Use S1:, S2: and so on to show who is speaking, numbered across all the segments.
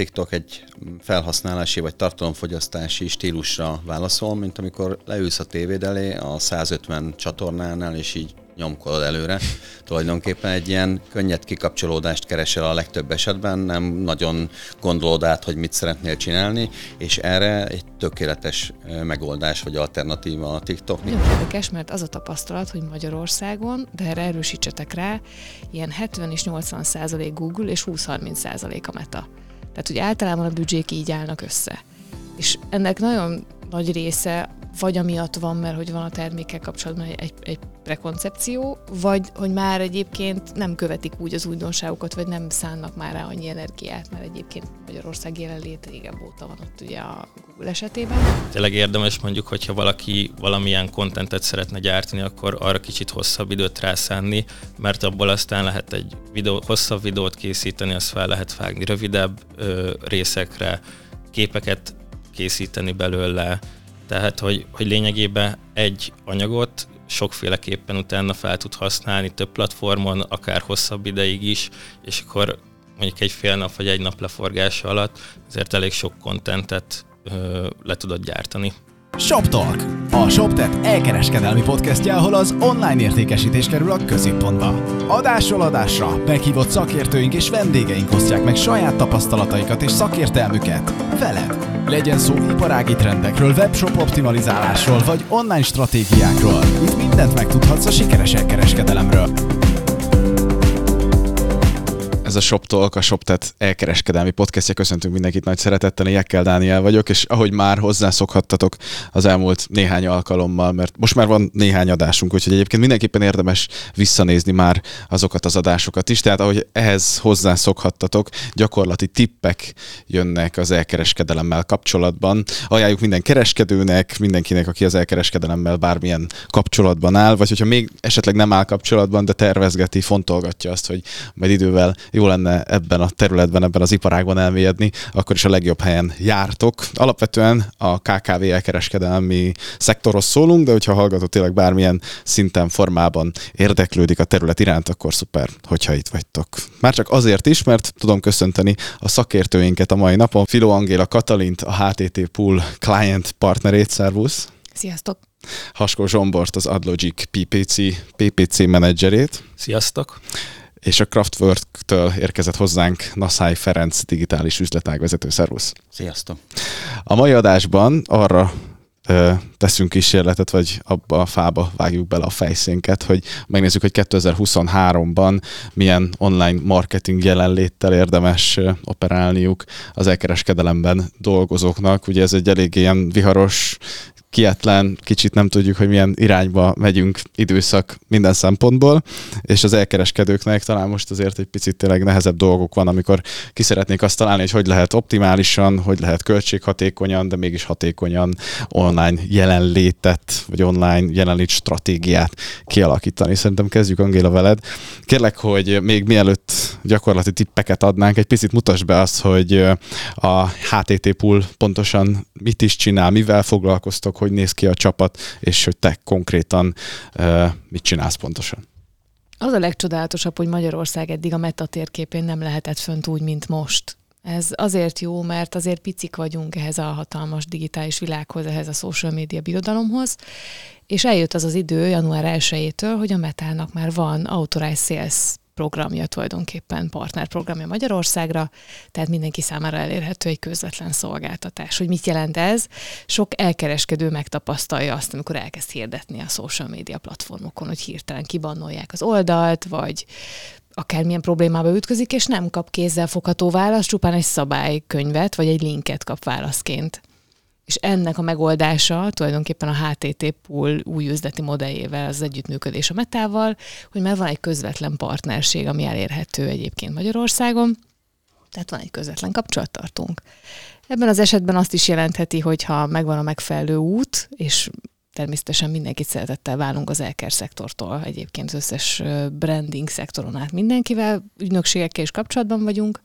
S1: TikTok egy felhasználási vagy tartalomfogyasztási stílusra válaszol, mint amikor leülsz a tévéd elé a 150 csatornánál, és így nyomkodod előre. Tulajdonképpen egy ilyen könnyed kikapcsolódást keresel a legtöbb esetben, nem nagyon gondolod át, hogy mit szeretnél csinálni, és erre egy tökéletes megoldás vagy alternatíva a TikTok.
S2: Nagyon érdekes, mert az a tapasztalat, hogy Magyarországon, de erre erősítsetek rá, ilyen 70 és 80 százalék Google és 20-30 százalék a Meta. Tehát, hogy általában a büdzsék így állnak össze. És ennek nagyon nagy része vagy amiatt van, mert hogy van a termékkel kapcsolatban egy, egy prekoncepció, vagy hogy már egyébként nem követik úgy az újdonságokat, vagy nem szánnak már rá annyi energiát, mert egyébként Magyarország jelenlét régebb óta van ott ugye a Google esetében.
S3: Tényleg érdemes mondjuk, hogyha valaki valamilyen kontentet szeretne gyártani, akkor arra kicsit hosszabb időt rászánni, mert abból aztán lehet egy videó, hosszabb videót készíteni, azt fel lehet vágni rövidebb ö, részekre, képeket készíteni belőle, tehát, hogy, hogy lényegében egy anyagot sokféleképpen utána fel tud használni több platformon, akár hosszabb ideig is, és akkor mondjuk egy fél nap vagy egy nap leforgása alatt azért elég sok kontentet le tudod gyártani.
S4: ShopTalk, a ShopTet elkereskedelmi podcastja, ahol az online értékesítés kerül a középpontba. Adásról adásra meghívott szakértőink és vendégeink osztják meg saját tapasztalataikat és szakértelmüket veled. Legyen szó iparági trendekről, webshop optimalizálásról vagy online stratégiákról. Itt mindent megtudhatsz a sikeres elkereskedelemről. Ez a Shop Talk, a ShopTet elkereskedelmi podcastja. Köszöntünk mindenkit nagy szeretettel, én Jekkel Dániel vagyok, és ahogy már hozzászokhattatok az elmúlt néhány alkalommal, mert most már van néhány adásunk, úgyhogy egyébként mindenképpen érdemes visszanézni már azokat az adásokat is. Tehát ahogy ehhez hozzászokhattatok, gyakorlati tippek jönnek az elkereskedelemmel kapcsolatban. Ajánljuk minden kereskedőnek, mindenkinek, aki az elkereskedelemmel bármilyen kapcsolatban áll, vagy hogyha még esetleg nem áll kapcsolatban, de tervezgeti, fontolgatja azt, hogy majd idővel lenne ebben a területben, ebben az iparágban elmélyedni, akkor is a legjobb helyen jártok. Alapvetően a KKV elkereskedelmi szektorhoz szólunk, de hogyha hallgató tényleg bármilyen szinten, formában érdeklődik a terület iránt, akkor szuper, hogyha itt vagytok. Már csak azért is, mert tudom köszönteni a szakértőinket a mai napon. Filó Angéla Katalint, a HTT Pool client partnerét, szervusz!
S2: Sziasztok! Haskó Zsombort, az Adlogic PPC, PPC menedzserét.
S3: Sziasztok!
S2: És a Kraftwork-től érkezett hozzánk Naszály Ferenc digitális üzletágvezető. Szervusz!
S1: Sziasztok!
S2: A mai adásban arra ö, teszünk kísérletet, vagy abba a fába vágjuk bele a fejszénket, hogy megnézzük, hogy 2023-ban milyen online marketing jelenléttel érdemes operálniuk az elkereskedelemben dolgozóknak. Ugye ez egy elég ilyen viharos kietlen, kicsit nem tudjuk, hogy milyen irányba megyünk időszak minden szempontból, és az elkereskedőknek talán most azért egy picit tényleg nehezebb dolgok van, amikor ki szeretnék azt találni, hogy hogy lehet optimálisan, hogy lehet költséghatékonyan, de mégis hatékonyan online jelenlétet, vagy online jelenlét stratégiát kialakítani. Szerintem kezdjük Angéla veled. Kérlek, hogy még mielőtt gyakorlati tippeket adnánk, egy picit mutasd be azt, hogy a HTT Pool pontosan mit is csinál, mivel foglalkoztok, hogy néz ki a csapat, és hogy te konkrétan mit csinálsz pontosan. Az a legcsodálatosabb, hogy Magyarország eddig a meta térképén nem lehetett fönt úgy, mint most. Ez azért jó, mert azért picik vagyunk ehhez a hatalmas digitális világhoz, ehhez a social media birodalomhoz, és eljött az az idő január 1-től, hogy a Metának már van authorized sales programja tulajdonképpen, partnerprogramja Magyarországra, tehát mindenki számára elérhető egy közvetlen szolgáltatás. Hogy mit jelent ez? Sok elkereskedő megtapasztalja azt, amikor elkezd hirdetni a social media platformokon, hogy hirtelen kibannolják az oldalt, vagy akármilyen problémába ütközik, és nem kap kézzel fogható választ, csupán egy szabálykönyvet, vagy egy linket kap válaszként és ennek a megoldása tulajdonképpen a HTT Pool új üzleti modelljével, az együttműködés a Metával, hogy már van egy közvetlen partnerség, ami elérhető egyébként Magyarországon, tehát van egy közvetlen kapcsolattartónk. Ebben az esetben azt is jelentheti, hogy ha megvan a megfelelő út, és természetesen mindenkit szeretettel válunk az elker szektortól. Egyébként az összes branding szektoron át mindenkivel, ügynökségekkel is kapcsolatban vagyunk,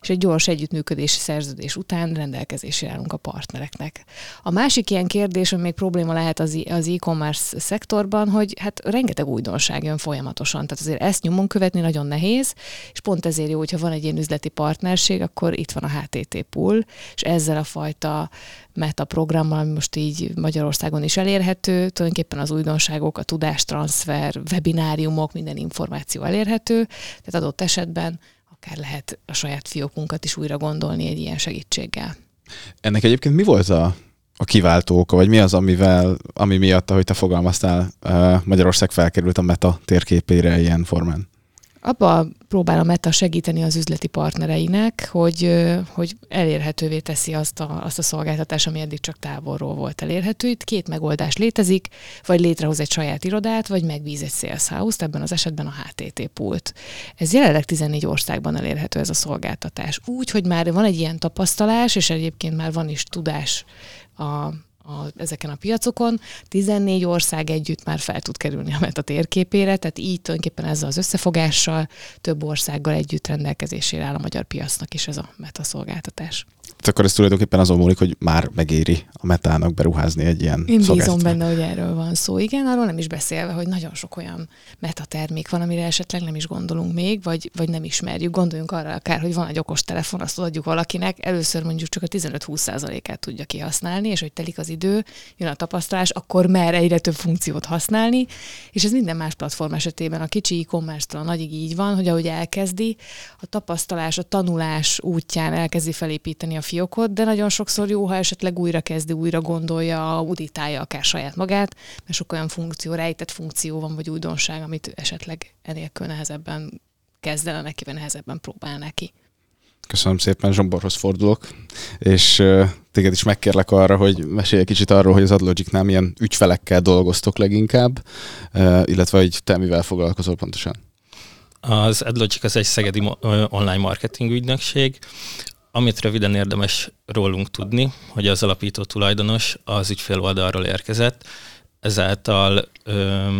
S2: és egy gyors együttműködési szerződés után rendelkezésre állunk a partnereknek. A másik ilyen kérdés, ami még probléma lehet az, e-commerce szektorban, hogy hát rengeteg újdonság jön folyamatosan, tehát azért ezt nyomon követni nagyon nehéz, és pont ezért jó, hogyha van egy ilyen üzleti partnerség, akkor itt van a HTT pool, és ezzel a fajta meta programmal, ami most így Magyarországon is elérhető, tulajdonképpen az újdonságok, a tudástranszfer, webináriumok, minden információ elérhető, tehát adott esetben akár lehet a saját fiókunkat is újra gondolni egy ilyen segítséggel.
S4: Ennek egyébként mi volt a, a kiváltó oka, vagy mi az, amivel, ami miatt, ahogy te fogalmaztál, Magyarország felkerült a meta térképére ilyen formán?
S2: Abba próbál Meta segíteni az üzleti partnereinek, hogy, hogy elérhetővé teszi azt a, azt a szolgáltatást, ami eddig csak távolról volt elérhető. Itt két megoldás létezik, vagy létrehoz egy saját irodát, vagy megbíz egy sales house ebben az esetben a HTT pult. Ez jelenleg 14 országban elérhető ez a szolgáltatás. Úgy, hogy már van egy ilyen tapasztalás, és egyébként már van is tudás a a, ezeken a piacokon. 14 ország együtt már fel tud kerülni a Meta térképére, tehát így tulajdonképpen ezzel az összefogással több országgal együtt rendelkezésére áll a magyar piacnak is ez a Meta szolgáltatás.
S4: Tehát akkor ez tulajdonképpen azon múlik, hogy már megéri a metának beruházni egy ilyen
S2: Én bízom benne, hogy erről van szó. Igen, arról nem is beszélve, hogy nagyon sok olyan meta termék van, amire esetleg nem is gondolunk még, vagy, vagy nem ismerjük. Gondoljunk arra akár, hogy van egy okos telefon, azt adjuk valakinek, először mondjuk csak a 15-20%-át tudja kihasználni, és hogy telik az idő, jön a tapasztalás, akkor mer egyre több funkciót használni, és ez minden más platform esetében, a kicsi e-commerce-től a nagyig így van, hogy ahogy elkezdi, a tapasztalás, a tanulás útján elkezdi felépíteni a fiókot, de nagyon sokszor jó, ha esetleg újra kezdi, újra gondolja, auditálja akár saját magát, mert sok olyan funkció, rejtett funkció van, vagy újdonság, amit esetleg enélkül nehezebben kezdene neki, vagy nehezebben próbál neki.
S4: Köszönöm szépen, Zsomborhoz fordulok, és uh, téged is megkérlek arra, hogy mesélj egy kicsit arról, hogy az AdLogic-nál milyen ügyfelekkel dolgoztok leginkább, uh, illetve hogy te mivel foglalkozol pontosan.
S3: Az AdLogic az egy szegedi online marketing ügynökség, amit röviden érdemes rólunk tudni, hogy az alapító tulajdonos az ügyfél oldalról érkezett, ezáltal ö,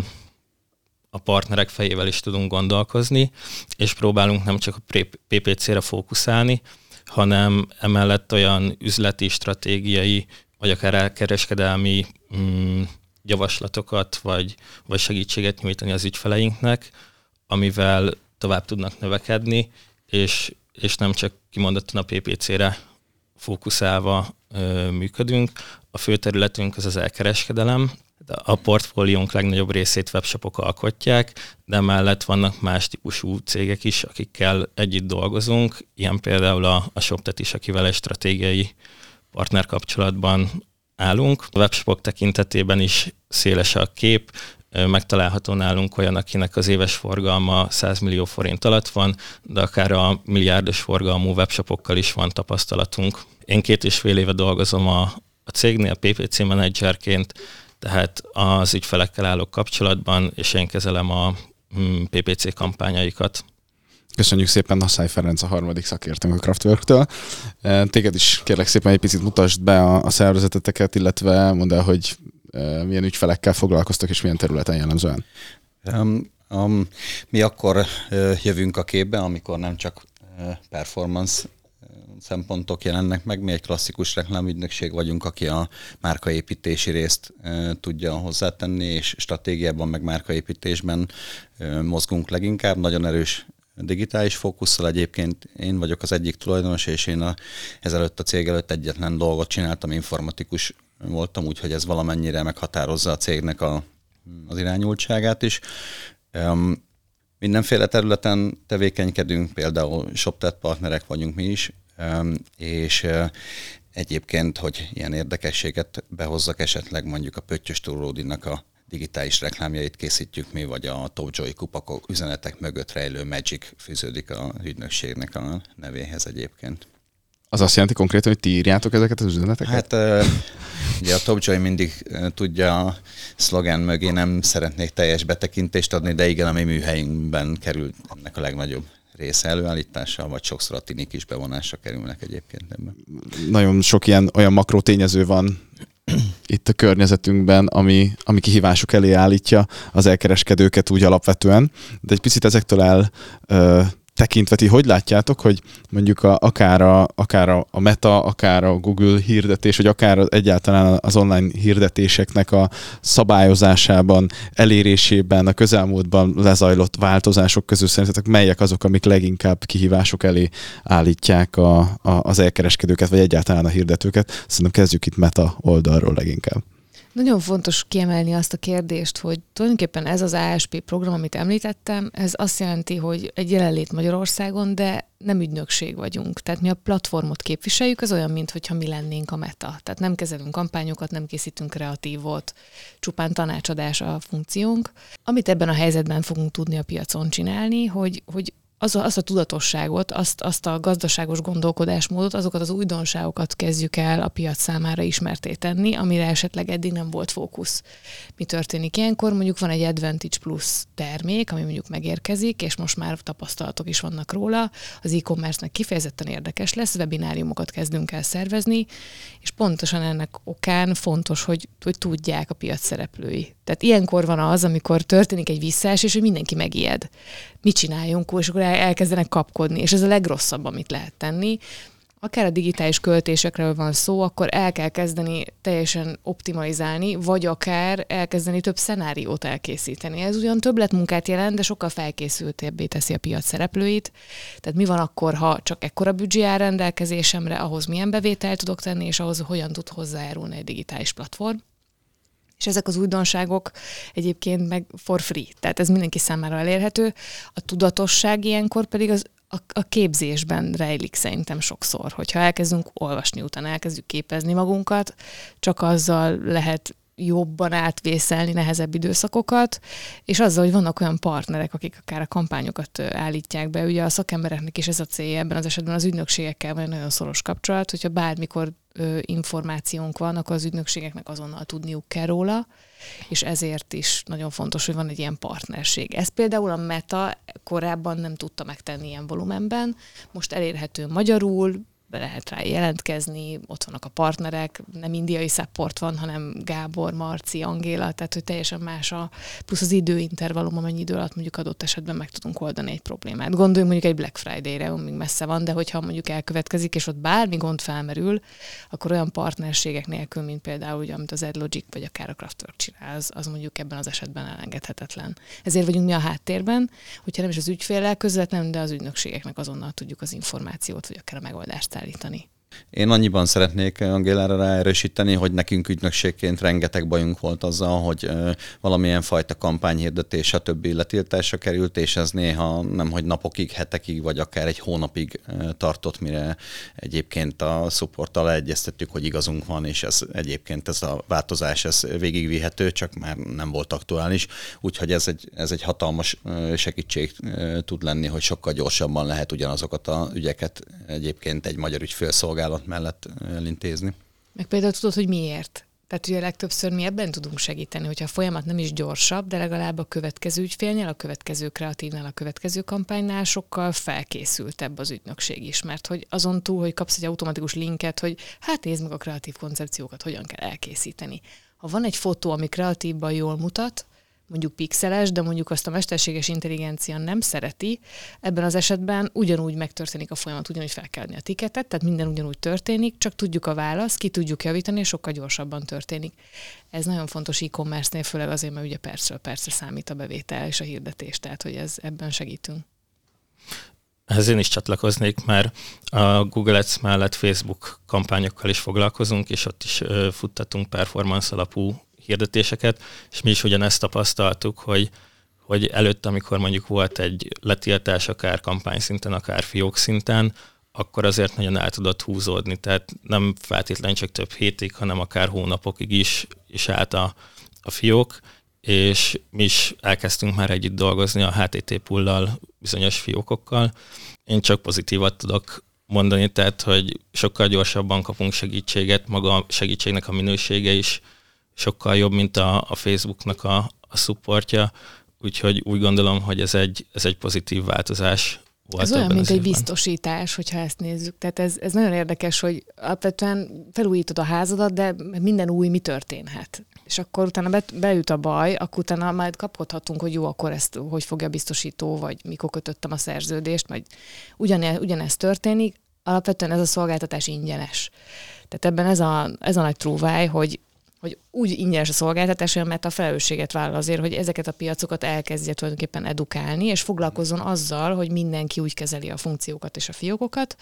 S3: a partnerek fejével is tudunk gondolkozni, és próbálunk nem csak a PPC-re fókuszálni, hanem emellett olyan üzleti, stratégiai, vagy akár elkereskedelmi mm, javaslatokat, vagy, vagy segítséget nyújtani az ügyfeleinknek, amivel tovább tudnak növekedni, és és nem csak kimondottan a PPC-re fókuszálva ö, működünk. A fő területünk az az elkereskedelem, a portfóliónk legnagyobb részét webshopok alkotják, de mellett vannak más típusú cégek is, akikkel együtt dolgozunk, ilyen például a, a ShopTet is, akivel egy stratégiai partnerkapcsolatban állunk. A webshopok tekintetében is széles a kép, megtalálható nálunk olyan, akinek az éves forgalma 100 millió forint alatt van, de akár a milliárdos forgalmú webshopokkal is van tapasztalatunk. Én két és fél éve dolgozom a, a cégnél PPC menedzserként, tehát az ügyfelekkel állok kapcsolatban, és én kezelem a mm, PPC kampányaikat.
S4: Köszönjük szépen Nassai Ferenc, a harmadik szakértőnk a Kraftwerk-től. Téged is kérlek szépen egy picit mutasd be a, a szervezeteteket, illetve mondd el, hogy milyen ügyfelekkel foglalkoztak, és milyen területen jellemzően?
S1: Um, um, mi akkor uh, jövünk a képbe, amikor nem csak uh, performance szempontok jelennek meg. Mi egy klasszikus reklámügynökség vagyunk, aki a márkaépítési részt e, tudja hozzátenni, és stratégiában meg márkaépítésben e, mozgunk leginkább. Nagyon erős digitális fókusszal egyébként én vagyok az egyik tulajdonos, és én a, ezelőtt a cég előtt egyetlen dolgot csináltam, informatikus voltam, úgyhogy ez valamennyire meghatározza a cégnek a, az irányultságát is. Um, mindenféle területen tevékenykedünk, például ShopTet partnerek vagyunk mi is, um, és uh, egyébként, hogy ilyen érdekességet behozzak esetleg mondjuk a Pöttyös Túródinak a digitális reklámjait készítjük mi, vagy a Tócsói kupakok üzenetek mögött rejlő Magic fűződik a ügynökségnek a nevéhez egyébként.
S4: Az azt jelenti konkrétan, hogy ti írjátok ezeket az üzeneteket?
S1: Hát ugye a Top Joy mindig tudja a szlogen mögé, nem szeretnék teljes betekintést adni, de igen, a mi műhelyünkben kerül ennek a legnagyobb része előállítása, vagy sokszor a tinik is bevonásra kerülnek egyébként ebben.
S4: Nagyon sok ilyen olyan makró tényező van itt a környezetünkben, ami, ami kihívások elé állítja az elkereskedőket úgy alapvetően, de egy picit ezektől el ö, tekintve ti hogy látjátok, hogy mondjuk a, akár, a, akár a, Meta, akár a Google hirdetés, vagy akár egyáltalán az online hirdetéseknek a szabályozásában, elérésében, a közelmúltban lezajlott változások közül szerintetek melyek azok, amik leginkább kihívások elé állítják a, a, az elkereskedőket, vagy egyáltalán a hirdetőket? Szerintem kezdjük itt Meta oldalról leginkább.
S2: Nagyon fontos kiemelni azt a kérdést, hogy tulajdonképpen ez az ASP program, amit említettem, ez azt jelenti, hogy egy jelenlét Magyarországon, de nem ügynökség vagyunk. Tehát mi a platformot képviseljük, az olyan, mintha mi lennénk a meta. Tehát nem kezelünk kampányokat, nem készítünk kreatívot, csupán tanácsadás a funkciónk. Amit ebben a helyzetben fogunk tudni a piacon csinálni, hogy, hogy az a, azt a tudatosságot, azt, azt a gazdaságos gondolkodásmódot, azokat az újdonságokat kezdjük el a piac számára ismerté tenni, amire esetleg eddig nem volt fókusz. Mi történik ilyenkor? Mondjuk van egy Advantage Plus termék, ami mondjuk megérkezik, és most már tapasztalatok is vannak róla. Az e-commerce-nek kifejezetten érdekes lesz, webináriumokat kezdünk el szervezni, és pontosan ennek okán fontos, hogy, hogy tudják a piac szereplői. Tehát ilyenkor van az, amikor történik egy visszaesés, hogy mindenki megijed. Mit csináljunk, és akkor elkezdenek kapkodni, és ez a legrosszabb, amit lehet tenni. Akár a digitális költésekről van szó, akkor el kell kezdeni teljesen optimalizálni, vagy akár elkezdeni több szenáriót elkészíteni. Ez ugyan többletmunkát jelent, de sokkal felkészültebbé teszi a piac szereplőit. Tehát mi van akkor, ha csak ekkora büdzsé áll rendelkezésemre, ahhoz milyen bevételt tudok tenni, és ahhoz hogyan tud hozzájárulni egy digitális platform és ezek az újdonságok egyébként meg for free, tehát ez mindenki számára elérhető. A tudatosság ilyenkor pedig az a, a képzésben rejlik szerintem sokszor, hogyha elkezdünk olvasni, utána elkezdjük képezni magunkat, csak azzal lehet jobban átvészelni nehezebb időszakokat, és azzal, hogy vannak olyan partnerek, akik akár a kampányokat állítják be. Ugye a szakembereknek is ez a célja, ebben az esetben az ügynökségekkel van egy nagyon szoros kapcsolat, hogyha bármikor ö, információnk van, akkor az ügynökségeknek azonnal tudniuk kell róla, és ezért is nagyon fontos, hogy van egy ilyen partnerség. Ez például a Meta korábban nem tudta megtenni ilyen volumenben, most elérhető magyarul, be lehet rá jelentkezni, ott vannak a partnerek, nem indiai support van, hanem Gábor, Marci, Angéla, tehát hogy teljesen más a, plusz az időintervallum, amennyi idő alatt mondjuk adott esetben meg tudunk oldani egy problémát. Gondoljunk mondjuk egy Black Friday-re, még messze van, de hogyha mondjuk elkövetkezik, és ott bármi gond felmerül, akkor olyan partnerségek nélkül, mint például, ugye, amit az AdLogic vagy akár a Craftwork csinál, az, az mondjuk ebben az esetben elengedhetetlen. Ezért vagyunk mi a háttérben, hogyha nem is az ügyféllel közvetlenül, de az ügynökségeknek azonnal tudjuk az információt, vagy akár a megoldást állítani.
S1: Én annyiban szeretnék Angélára ráerősíteni, hogy nekünk ügynökségként rengeteg bajunk volt azzal, hogy valamilyen fajta kampányhirdetés, a többi letiltásra került, és ez néha nem, hogy napokig, hetekig, vagy akár egy hónapig tartott, mire egyébként a supporttal egyeztettük, hogy igazunk van, és ez egyébként ez a változás ez végigvihető, csak már nem volt aktuális. Úgyhogy ez egy, ez egy hatalmas segítség tud lenni, hogy sokkal gyorsabban lehet ugyanazokat a ügyeket egyébként egy magyar ügyfélszolgálat szolgálat mellett elintézni.
S2: Meg például tudod, hogy miért? Tehát ugye legtöbbször mi ebben tudunk segíteni, hogyha a folyamat nem is gyorsabb, de legalább a következő ügyfélnél, a következő kreatívnál, a következő kampánynál sokkal felkészültebb az ügynökség is, mert hogy azon túl, hogy kapsz egy automatikus linket, hogy hát nézd meg a kreatív koncepciókat, hogyan kell elkészíteni. Ha van egy fotó, ami kreatívban jól mutat, mondjuk pixeles, de mondjuk azt a mesterséges intelligencia nem szereti, ebben az esetben ugyanúgy megtörténik a folyamat, ugyanúgy fel kell adni a tiketet, tehát minden ugyanúgy történik, csak tudjuk a választ, ki tudjuk javítani, és sokkal gyorsabban történik. Ez nagyon fontos e-commerce-nél, főleg azért, mert ugye percről percre számít a bevétel és a hirdetés, tehát hogy ez, ebben segítünk.
S3: Ehhez én is csatlakoznék, mert a Google Ads mellett Facebook kampányokkal is foglalkozunk, és ott is futtatunk performance alapú hirdetéseket, és mi is ugyanezt tapasztaltuk, hogy, hogy előtt, amikor mondjuk volt egy letiltás, akár kampány szinten, akár fiók szinten, akkor azért nagyon el tudott húzódni, tehát nem feltétlenül csak több hétig, hanem akár hónapokig is, is állt a, a fiók, és mi is elkezdtünk már együtt dolgozni a HTT pullal, bizonyos fiókokkal. Én csak pozitívat tudok mondani, tehát, hogy sokkal gyorsabban kapunk segítséget, maga a segítségnek a minősége is sokkal jobb, mint a, a Facebooknak a, a supportja, úgyhogy úgy gondolom, hogy ez egy, ez egy pozitív változás volt.
S2: Ez olyan, mint egy biztosítás, hogyha ezt nézzük. Tehát ez, ez nagyon érdekes, hogy alapvetően felújítod a házadat, de minden új mi történhet. És akkor utána be, beüt a baj, akkor utána majd kapkodhatunk, hogy jó, akkor ezt hogy fogja a biztosító, vagy mikor kötöttem a szerződést, vagy ugyane, ugyanezt történik. Alapvetően ez a szolgáltatás ingyenes. Tehát ebben ez a, ez a nagy trúváj, hogy hogy úgy ingyenes a szolgáltatás, mert a felelősséget vállal azért, hogy ezeket a piacokat elkezdje tulajdonképpen edukálni, és foglalkozzon azzal, hogy mindenki úgy kezeli a funkciókat és a fiókokat,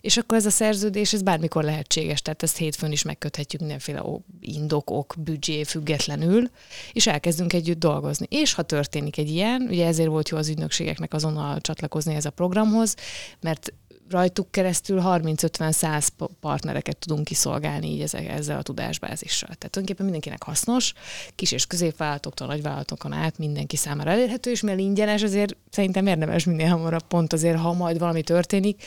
S2: és akkor ez a szerződés, ez bármikor lehetséges, tehát ezt hétfőn is megköthetjük mindenféle indok, ok, büdzsé függetlenül, és elkezdünk együtt dolgozni. És ha történik egy ilyen, ugye ezért volt jó az ügynökségeknek azonnal csatlakozni ez a programhoz, mert rajtuk keresztül 30-50-100 partnereket tudunk kiszolgálni így ezzel a tudásbázissal. Tehát tulajdonképpen mindenkinek hasznos, kis és középvállalatoktól, nagyvállalatokon át mindenki számára elérhető, és mivel ingyenes, azért szerintem érdemes minél hamarabb pont azért, ha majd valami történik,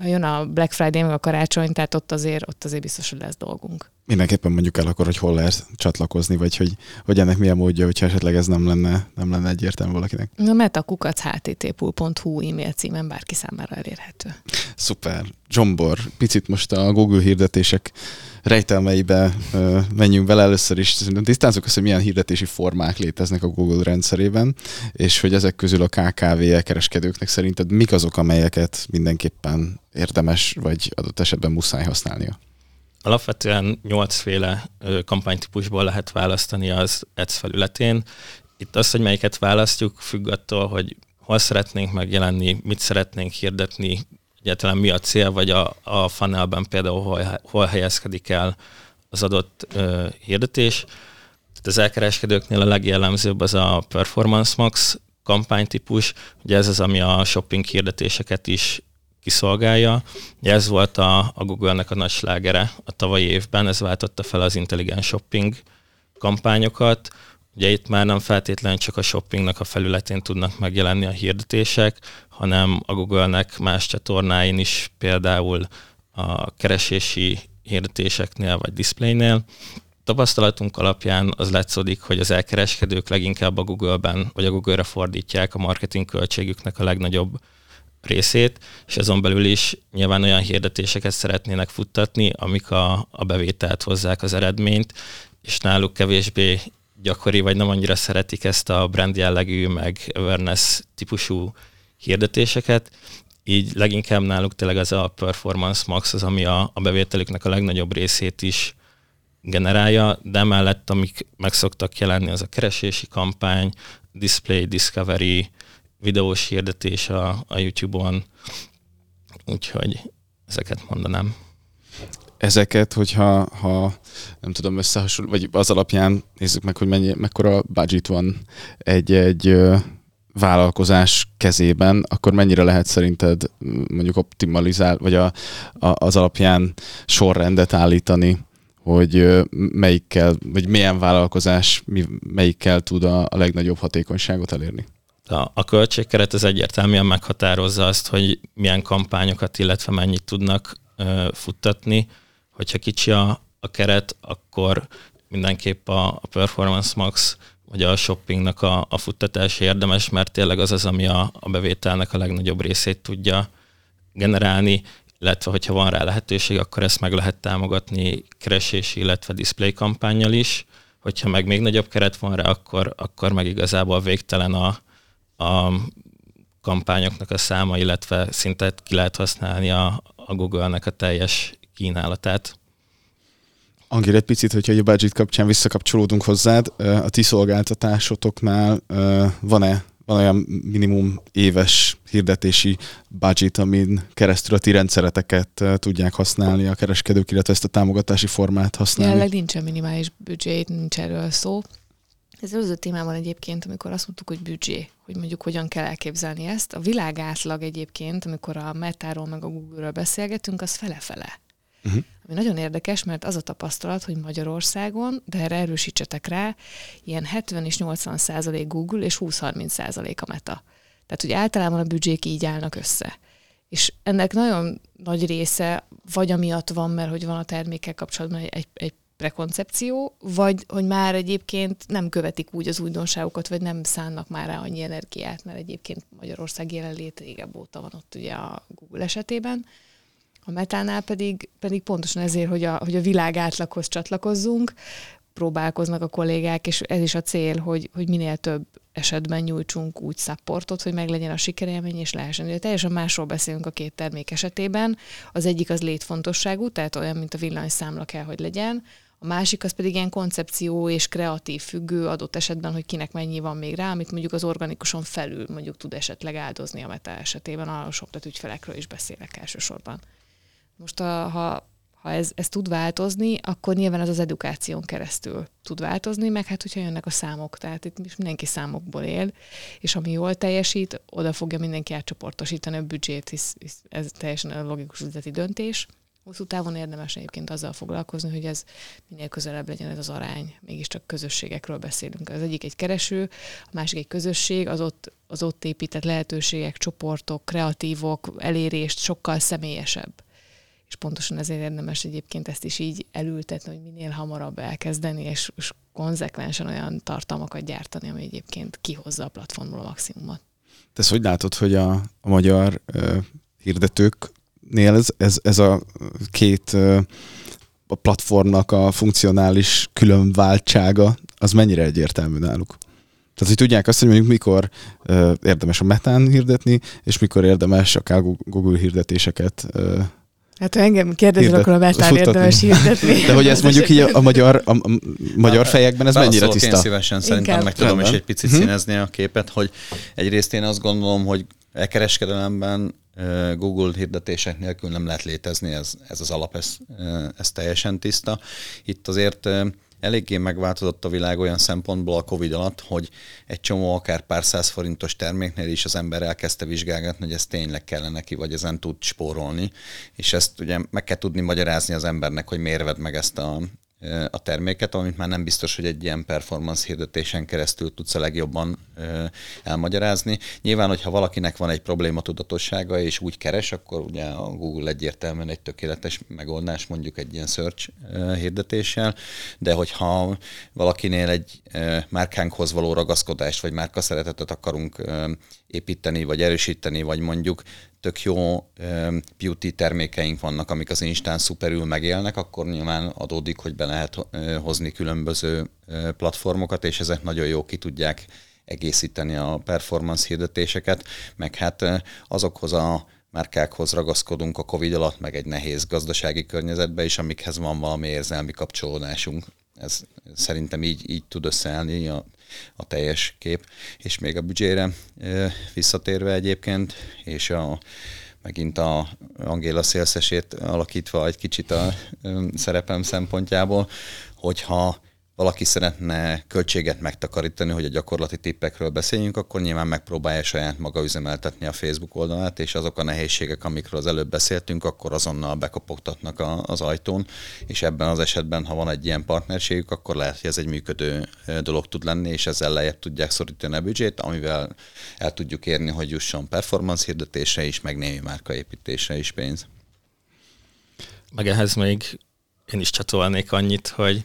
S2: jön a Black Friday meg a karácsony, tehát ott azért, ott azért biztos, hogy lesz dolgunk.
S4: Mindenképpen mondjuk el akkor, hogy hol lehet csatlakozni, vagy hogy, hogy ennek milyen módja, hogyha esetleg ez nem lenne, nem lenne egyértelmű valakinek.
S2: A metakukac http.hu e-mail címen bárki számára elérhető.
S4: Szuper. Zsombor, picit most a Google hirdetések rejtelmeibe ö, menjünk bele először is. Tisztázzuk azt, hogy milyen hirdetési formák léteznek a Google rendszerében, és hogy ezek közül a KKV kereskedőknek szerinted mik azok, amelyeket mindenképpen érdemes, vagy adott esetben muszáj használnia?
S3: Alapvetően nyolcféle kampánytípusból lehet választani az Ads felületén. Itt az, hogy melyiket választjuk, függ attól, hogy hol szeretnénk megjelenni, mit szeretnénk hirdetni, egyáltalán mi a cél, vagy a, a funnelben például hol, hol helyezkedik el az adott ö, hirdetés. Tehát az elkereskedőknél a legjellemzőbb az a Performance Max kampánytípus, ugye ez az, ami a shopping hirdetéseket is kiszolgálja. Ez volt a, a Google-nek a nagy slágere a tavalyi évben, ez váltotta fel az intelligens shopping kampányokat. Ugye itt már nem feltétlenül csak a shoppingnak a felületén tudnak megjelenni a hirdetések, hanem a Google-nek más csatornáin is, például a keresési hirdetéseknél vagy displaynél. Tapasztalatunk alapján az látszódik, hogy az elkereskedők leginkább a Google-ben vagy a Google-re fordítják a marketing költségüknek a legnagyobb részét, és azon belül is nyilván olyan hirdetéseket szeretnének futtatni, amik a, a bevételt hozzák az eredményt, és náluk kevésbé gyakori, vagy nem annyira szeretik ezt a brand jellegű, meg awareness típusú hirdetéseket, így leginkább náluk tényleg ez a performance max az, ami a, a bevételüknek a legnagyobb részét is generálja, de mellett, amik meg szoktak jelenni, az a keresési kampány, display, discovery, videós hirdetés a, a YouTube-on, úgyhogy ezeket mondanám.
S4: Ezeket, hogyha ha, nem tudom összehasonlítani, vagy az alapján nézzük meg, hogy mennyi, mekkora budget van egy, egy vállalkozás kezében, akkor mennyire lehet szerinted mondjuk optimalizál, vagy a, a, az alapján sorrendet állítani, hogy melyikkel, vagy milyen vállalkozás melyikkel tud a, a legnagyobb hatékonyságot elérni?
S3: A, a költségkeret az egyértelműen meghatározza azt, hogy milyen kampányokat, illetve mennyit tudnak ö, futtatni. Hogyha kicsi a, a keret, akkor mindenképp a, a Performance Max vagy a shoppingnak a, a futtatás érdemes, mert tényleg az az, ami a, a bevételnek a legnagyobb részét tudja generálni, illetve hogyha van rá lehetőség, akkor ezt meg lehet támogatni keresési, illetve display kampányjal is. Hogyha meg még nagyobb keret van rá, akkor, akkor meg igazából végtelen a, a kampányoknak a száma, illetve szinte ki lehet használni a, a Google-nek a teljes kínálatát.
S4: Angél, egy picit, hogyha a budget kapcsán visszakapcsolódunk hozzád, a ti szolgáltatásotoknál van-e van olyan minimum éves hirdetési budget, amin keresztül a ti rendszereteket tudják használni a kereskedők, illetve ezt a támogatási formát használni?
S2: Jelenleg nincsen minimális budget, nincs erről szó. Ez előző témában egyébként, amikor azt mondtuk, hogy büdzsé, hogy mondjuk hogyan kell elképzelni ezt. A világ átlag egyébként, amikor a Metáról meg a Google-ről beszélgetünk, az fele-fele. Uh-huh. Ami nagyon érdekes, mert az a tapasztalat, hogy Magyarországon, de erre erősítsetek rá, ilyen 70 és 80 százalék Google és 20-30 százalék a Meta. Tehát, hogy általában a büdzsék így állnak össze. És ennek nagyon nagy része vagy amiatt van, mert hogy van a termékkel kapcsolatban egy, egy, egy prekoncepció, vagy hogy már egyébként nem követik úgy az újdonságokat, vagy nem szánnak már rá annyi energiát, mert egyébként Magyarország jelenlét régebb óta van ott ugye a Google esetében. A metánál pedig, pedig pontosan ezért, hogy a, hogy a világ átlaghoz csatlakozzunk, próbálkoznak a kollégák, és ez is a cél, hogy, hogy minél több esetben nyújtsunk úgy szapportot, hogy meglegyen a sikerélmény, és lehessen. Ugye teljesen másról beszélünk a két termék esetében. Az egyik az létfontosságú, tehát olyan, mint a villanyszámla kell, hogy legyen. A másik az pedig ilyen koncepció és kreatív függő adott esetben, hogy kinek mennyi van még rá, amit mondjuk az organikuson felül mondjuk tud esetleg áldozni a meta esetében, a shoplet ügyfelekről is beszélek elsősorban. Most a, ha ha ez, ez tud változni, akkor nyilván az az edukáción keresztül tud változni, meg hát hogyha jönnek a számok, tehát itt mindenki számokból él, és ami jól teljesít, oda fogja mindenki átcsoportosítani a büdzsét, hisz, hisz ez teljesen logikus üzleti döntés. Hosszú távon érdemes egyébként azzal foglalkozni, hogy ez minél közelebb legyen ez az arány. Mégiscsak közösségekről beszélünk. Az egyik egy kereső, a másik egy közösség, az ott, az ott épített lehetőségek, csoportok, kreatívok, elérést sokkal személyesebb és pontosan ezért érdemes egyébként ezt is így elültetni, hogy minél hamarabb elkezdeni, és, és konzekvensen olyan tartalmakat gyártani, ami egyébként kihozza a platformról a maximumot.
S4: Te ezt hogy látod, hogy a, a magyar uh, hirdetőknél ez, ez, ez a két a platformnak a funkcionális különváltsága, az mennyire egyértelmű náluk? Tehát, hogy tudják azt, hogy mondjuk mikor érdemes a metán hirdetni, és mikor érdemes akár Google hirdetéseket uh,
S2: Hát ha engem kérdezel, akkor a metán érdemes hirdetni.
S4: De hogy ez mondjuk így a, a magyar, a, a magyar fejekben ez mennyire tiszta? Én
S1: szívesen szerintem Inkább. meg tudom is egy picit uh-huh. színezni a képet, hogy egyrészt én azt gondolom, hogy e kereskedelemben Google hirdetések nélkül nem lehet létezni, ez, ez az alap, ez, ez teljesen tiszta. Itt azért eléggé megváltozott a világ olyan szempontból a Covid alatt, hogy egy csomó akár pár száz forintos terméknél is az ember elkezdte vizsgálgatni, hogy ez tényleg kellene neki, vagy ezen tud spórolni. És ezt ugye meg kell tudni magyarázni az embernek, hogy miért vedd meg ezt a, a terméket, amit már nem biztos, hogy egy ilyen performance hirdetésen keresztül tudsz a legjobban elmagyarázni. Nyilván, hogyha valakinek van egy probléma tudatossága és úgy keres, akkor ugye a Google egyértelműen egy tökéletes megoldás mondjuk egy ilyen search hirdetéssel, de hogyha valakinél egy márkánkhoz való ragaszkodást vagy márka szeretetet akarunk építeni, vagy erősíteni, vagy mondjuk tök jó beauty termékeink vannak, amik az Instán szuperül megélnek, akkor nyilván adódik, hogy be lehet hozni különböző platformokat, és ezek nagyon jó ki tudják egészíteni a performance hirdetéseket, meg hát azokhoz a márkákhoz ragaszkodunk a Covid alatt, meg egy nehéz gazdasági környezetbe is, amikhez van valami érzelmi kapcsolódásunk. Ez szerintem így, így tud összeállni a, a teljes kép. És még a büdzsére visszatérve egyébként, és a, megint a Angéla szélszesét alakítva egy kicsit a szerepem szempontjából, hogyha valaki szeretne költséget megtakarítani, hogy a gyakorlati tippekről beszéljünk, akkor nyilván megpróbálja saját maga üzemeltetni a Facebook oldalát, és azok a nehézségek, amikről az előbb beszéltünk, akkor azonnal bekopogtatnak az ajtón, és ebben az esetben, ha van egy ilyen partnerségük, akkor lehet, hogy ez egy működő dolog tud lenni, és ezzel lejjebb tudják szorítani a büdzsét, amivel el tudjuk érni, hogy jusson performance hirdetése is, meg némi márkaépítése is pénz.
S3: Meg ehhez még én is csatolnék annyit, hogy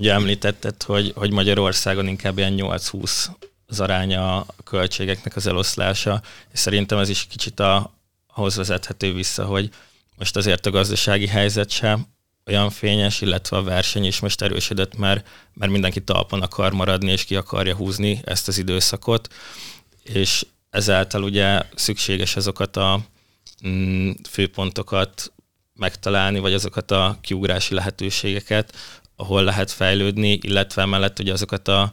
S3: Ugye említetted, hogy, hogy Magyarországon inkább ilyen 8-20 az aránya a költségeknek az eloszlása, és szerintem ez is kicsit a, ahhoz vezethető vissza, hogy most azért a gazdasági helyzet sem olyan fényes, illetve a verseny is most erősödött, mert, mert mindenki talpon akar maradni, és ki akarja húzni ezt az időszakot, és ezáltal ugye szükséges azokat a mm, főpontokat megtalálni, vagy azokat a kiugrási lehetőségeket, ahol lehet fejlődni, illetve mellett ugye azokat a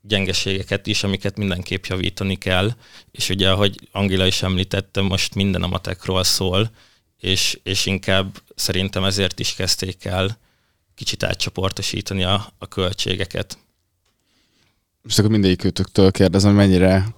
S3: gyengeségeket is, amiket mindenképp javítani kell, és ugye, ahogy Angela is említette, most minden a matekról szól, és, és inkább szerintem ezért is kezdték el kicsit átcsoportosítani a, a költségeket.
S4: Most akkor mindegyikőtöktől kérdezem, mennyire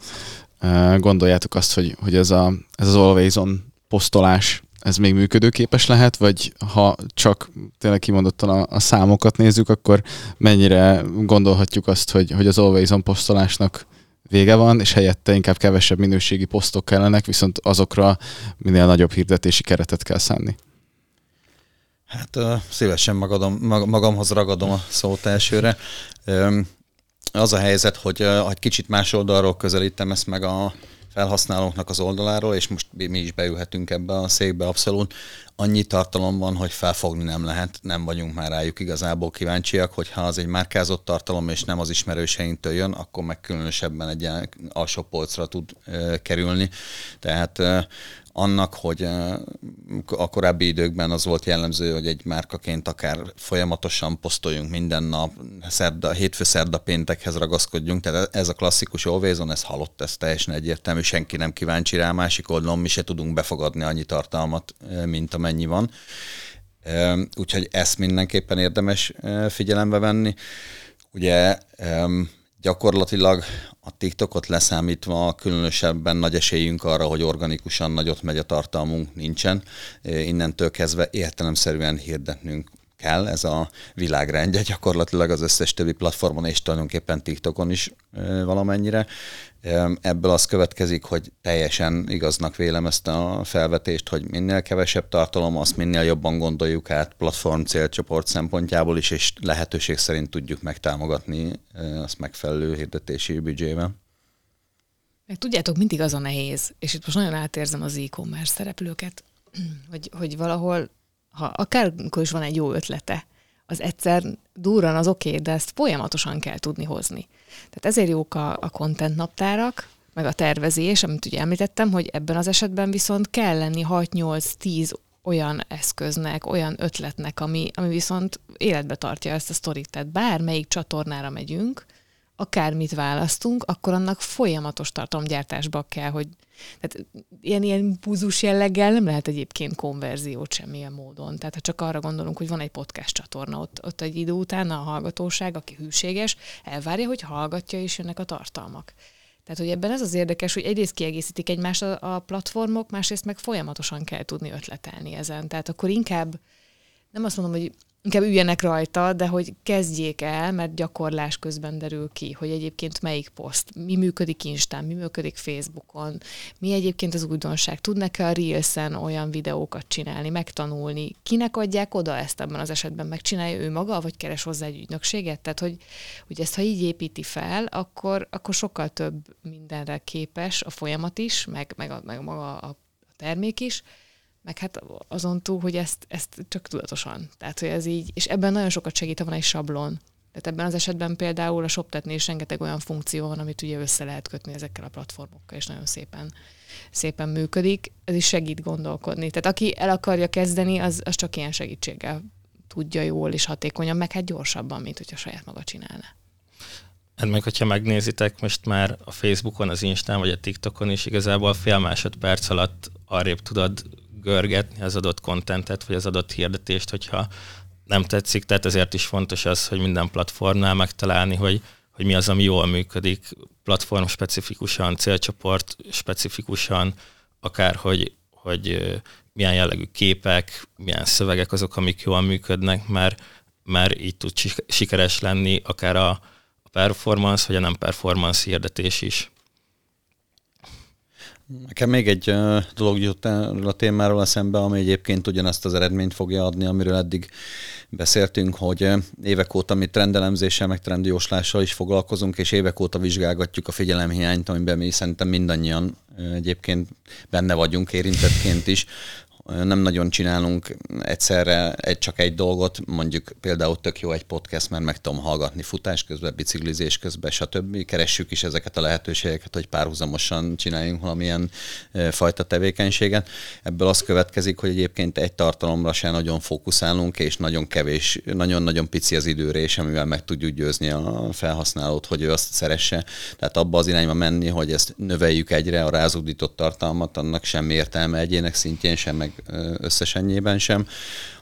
S4: uh, gondoljátok azt, hogy, hogy ez, a, ez az always on posztolás ez még működőképes lehet, vagy ha csak tényleg kimondottan a, a számokat nézzük, akkor mennyire gondolhatjuk azt, hogy, hogy az Always On posztolásnak vége van, és helyette inkább kevesebb minőségi posztok kellenek, viszont azokra minél nagyobb hirdetési keretet kell szánni.
S1: Hát uh, szívesen magadom, mag, magamhoz ragadom a szót elsőre. Az a helyzet, hogy uh, egy kicsit más oldalról közelítem ezt meg a felhasználóknak az oldaláról, és most mi is beülhetünk ebbe a székbe abszolút. Annyi tartalom van, hogy felfogni nem lehet, nem vagyunk már rájuk igazából kíváncsiak, hogyha az egy márkázott tartalom, és nem az ismerőseinktől jön, akkor meg különösebben egy alsó polcra tud uh, kerülni. Tehát uh, annak, hogy eh, a korábbi időkben az volt jellemző, hogy egy márkaként akár folyamatosan posztoljunk minden nap, szerda, hétfő szerda péntekhez ragaszkodjunk, tehát ez a klasszikus always ez halott, ez teljesen egyértelmű, senki nem kíváncsi rá, másik oldalon mi se tudunk befogadni annyi tartalmat, eh, mint amennyi van. Eh, úgyhogy ezt mindenképpen érdemes figyelembe venni. Ugye gyakorlatilag a TikTokot leszámítva különösebben nagy esélyünk arra, hogy organikusan nagyot megy a tartalmunk nincsen. Innentől kezdve értelemszerűen hirdetnünk kell, ez a világrendje gyakorlatilag az összes többi platformon és tulajdonképpen TikTokon is valamennyire. Ebből az következik, hogy teljesen igaznak vélem ezt a felvetést, hogy minél kevesebb tartalom, azt minél jobban gondoljuk át platform célcsoport szempontjából is, és lehetőség szerint tudjuk megtámogatni azt megfelelő hirdetési büdzsével.
S2: Meg tudjátok, mindig az a nehéz, és itt most nagyon átérzem az e-commerce szereplőket, hogy, hogy valahol ha akárkor is van egy jó ötlete, az egyszer durran az oké, okay, de ezt folyamatosan kell tudni hozni. Tehát ezért jók a, a content naptárak, meg a tervezés, amit ugye említettem, hogy ebben az esetben viszont kell lenni 6-8-10 olyan eszköznek, olyan ötletnek, ami, ami viszont életbe tartja ezt a sztorit. Tehát bármelyik csatornára megyünk, akármit választunk, akkor annak folyamatos tartalomgyártásba kell, hogy tehát ilyen, ilyen impulzus jelleggel nem lehet egyébként konverziót semmilyen módon. Tehát ha csak arra gondolunk, hogy van egy podcast csatorna, ott, ott egy idő után a hallgatóság, aki hűséges, elvárja, hogy hallgatja és jönnek a tartalmak. Tehát, hogy ebben ez az érdekes, hogy egyrészt kiegészítik egymást a, a platformok, másrészt meg folyamatosan kell tudni ötletelni ezen. Tehát akkor inkább nem azt mondom, hogy inkább üljenek rajta, de hogy kezdjék el, mert gyakorlás közben derül ki, hogy egyébként melyik poszt, mi működik Instán, mi működik Facebookon, mi egyébként az újdonság, tudnak-e a Reels-en olyan videókat csinálni, megtanulni, kinek adják oda ezt ebben az esetben, megcsinálja ő maga, vagy keres hozzá egy ügynökséget, tehát hogy, hogy ezt ha így építi fel, akkor, akkor sokkal több mindenre képes a folyamat is, meg, meg, a, meg maga a termék is, meg hát azon túl, hogy ezt, ezt csak tudatosan. Tehát, hogy ez így, és ebben nagyon sokat segít, ha van egy sablon. Tehát ebben az esetben például a shoptetnél is rengeteg olyan funkció van, amit ugye össze lehet kötni ezekkel a platformokkal, és nagyon szépen, szépen működik. Ez is segít gondolkodni. Tehát aki el akarja kezdeni, az, az csak ilyen segítséggel tudja jól és hatékonyan, meg hát gyorsabban, mint hogyha saját maga csinálna.
S3: Hát meg, hogyha megnézitek, most már a Facebookon, az Instán vagy a TikTokon is igazából fél másodperc alatt arrébb tudod görgetni az adott kontentet, vagy az adott hirdetést, hogyha nem tetszik, tehát ezért is fontos az, hogy minden platformnál megtalálni, hogy, hogy mi az, ami jól működik, platform specifikusan, célcsoport specifikusan, akár hogy, hogy milyen jellegű képek, milyen szövegek azok, amik jól működnek, mert, mert így tud sikeres lenni akár a, a performance, vagy a nem performance hirdetés is.
S1: Nekem még egy dolog jut a témáról eszembe, ami egyébként ugyanazt az eredményt fogja adni, amiről eddig beszéltünk, hogy évek óta mi trendelemzéssel, meg trendjóslással is foglalkozunk, és évek óta vizsgálgatjuk a figyelemhiányt, amiben mi szerintem mindannyian egyébként benne vagyunk érintettként is, nem nagyon csinálunk egyszerre egy, csak egy dolgot, mondjuk például tök jó egy podcast, mert meg tudom hallgatni futás közben, biciklizés közben, stb. Keressük is ezeket a lehetőségeket, hogy párhuzamosan csináljunk valamilyen fajta tevékenységet. Ebből az következik, hogy egyébként egy tartalomra se nagyon fókuszálunk, és nagyon kevés, nagyon-nagyon pici az időrés, amivel meg tudjuk győzni a felhasználót, hogy ő azt szeresse. Tehát abba az irányba menni, hogy ezt növeljük egyre a rázudított tartalmat, annak semmi értelme egyének szintjén sem, meg összesennyében sem.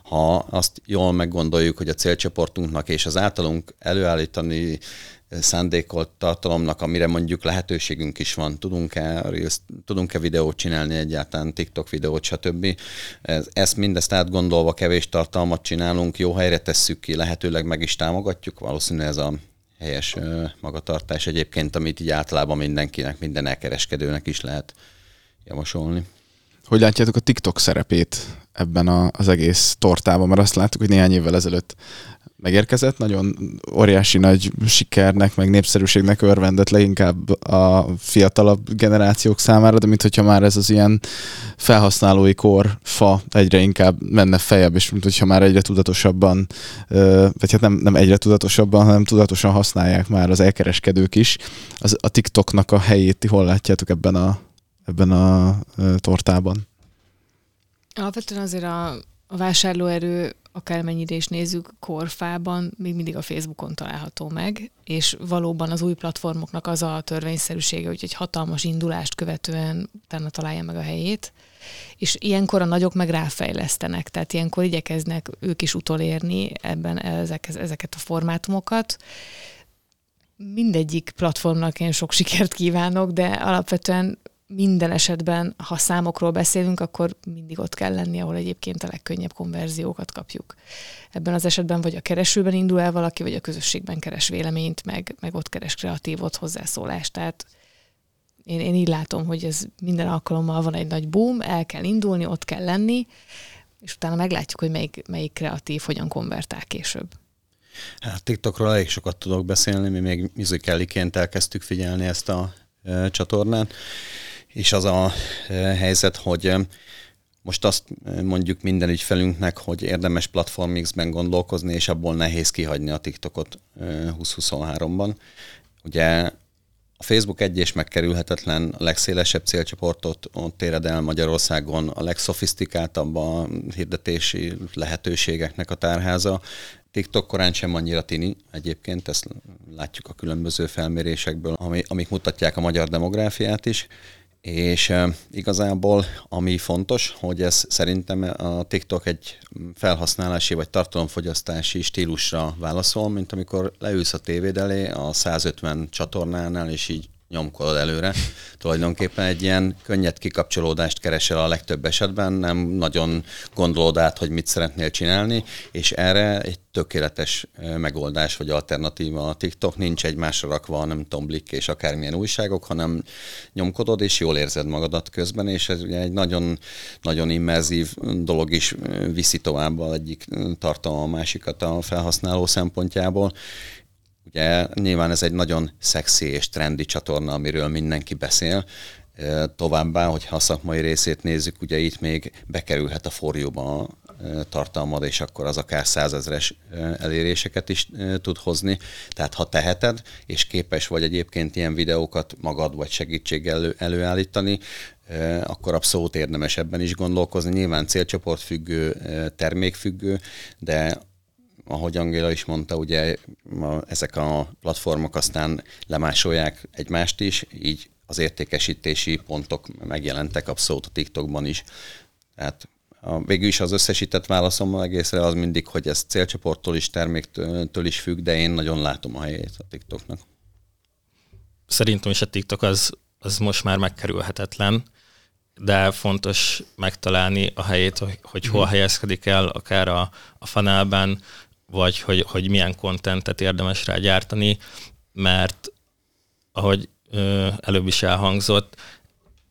S1: Ha azt jól meggondoljuk, hogy a célcsoportunknak és az általunk előállítani szándékolt tartalomnak, amire mondjuk lehetőségünk is van, tudunk-e, tudunk-e videót csinálni egyáltalán, TikTok videót, stb. Ezt mindezt átgondolva kevés tartalmat csinálunk, jó helyre tesszük ki, lehetőleg meg is támogatjuk, valószínűleg ez a helyes magatartás egyébként, amit így általában mindenkinek, minden elkereskedőnek is lehet javasolni.
S4: Hogy látjátok a TikTok szerepét ebben a, az egész tortában, mert azt láttuk, hogy néhány évvel ezelőtt megérkezett, nagyon óriási nagy sikernek, meg népszerűségnek örvendett leginkább a fiatalabb generációk számára, de mintha már ez az ilyen felhasználói kor fa egyre inkább menne fejebb, és mintha már egyre tudatosabban, vagy hát nem, nem egyre tudatosabban, hanem tudatosan használják már az elkereskedők is. Az, a TikToknak a helyét ti hol látjátok ebben a, ebben a tortában?
S2: Alapvetően azért a, a vásárlóerő akármennyire is nézzük, korfában még mindig a Facebookon található meg, és valóban az új platformoknak az a törvényszerűsége, hogy egy hatalmas indulást követően utána találja meg a helyét, és ilyenkor a nagyok meg ráfejlesztenek, tehát ilyenkor igyekeznek ők is utolérni ebben ezek, ezeket a formátumokat. Mindegyik platformnak én sok sikert kívánok, de alapvetően minden esetben, ha számokról beszélünk, akkor mindig ott kell lenni, ahol egyébként a legkönnyebb konverziókat kapjuk. Ebben az esetben vagy a keresőben indul el valaki, vagy a közösségben keres véleményt, meg, meg ott keres kreatívot, hozzászólást. Tehát én, én így látom, hogy ez minden alkalommal van egy nagy boom, el kell indulni, ott kell lenni, és utána meglátjuk, hogy melyik, melyik kreatív hogyan konvertál később.
S1: Hát TikTokról elég sokat tudok beszélni, mi még musicaliként elkezdtük figyelni ezt a e, csatornát, és az a eh, helyzet, hogy eh, most azt eh, mondjuk minden ügyfelünknek, hogy érdemes platformixben gondolkozni, és abból nehéz kihagyni a TikTokot 2023-ban. Ugye a Facebook egy és megkerülhetetlen, a legszélesebb célcsoportot ott éred el Magyarországon, a legszofisztikáltabb a hirdetési lehetőségeknek a tárháza. TikTok korán sem annyira tini, egyébként ezt látjuk a különböző felmérésekből, amik mutatják a magyar demográfiát is, és igazából ami fontos, hogy ez szerintem a TikTok egy felhasználási vagy tartalomfogyasztási stílusra válaszol, mint amikor leülsz a tévéd elé a 150 csatornánál, és így nyomkodod előre. Tulajdonképpen egy ilyen könnyed kikapcsolódást keresel a legtöbb esetben, nem nagyon gondolod át, hogy mit szeretnél csinálni, és erre egy tökéletes megoldás vagy alternatíva a TikTok, nincs egymásra rakva, nem tudom, blik és akármilyen újságok, hanem nyomkodod, és jól érzed magadat közben, és ez ugye egy nagyon, nagyon immerzív dolog is viszi tovább egyik tartalma a másikat a felhasználó szempontjából, Ugye nyilván ez egy nagyon szexi és trendi csatorna, amiről mindenki beszél. Továbbá, hogyha a szakmai részét nézzük, ugye itt még bekerülhet a forjóba tartalmad, és akkor az akár százezres eléréseket is tud hozni. Tehát ha teheted, és képes vagy egyébként ilyen videókat magad vagy segítséggel elő, előállítani, akkor abszolút érdemes ebben is gondolkozni. Nyilván célcsoportfüggő, termékfüggő, de ahogy Angéla is mondta, ugye ezek a platformok aztán lemásolják egymást is, így az értékesítési pontok megjelentek abszolút a TikTokban is. Tehát a, végül is az összesített válaszom egészre az mindig, hogy ez célcsoporttól is, terméktől is függ, de én nagyon látom a helyét a TikToknak.
S3: Szerintem is a TikTok az, az most már megkerülhetetlen, de fontos megtalálni a helyét, hogy, hogy hol mhm. helyezkedik el, akár a, a fanelben, vagy hogy, hogy milyen kontentet érdemes rá gyártani, mert ahogy ö, előbb is elhangzott,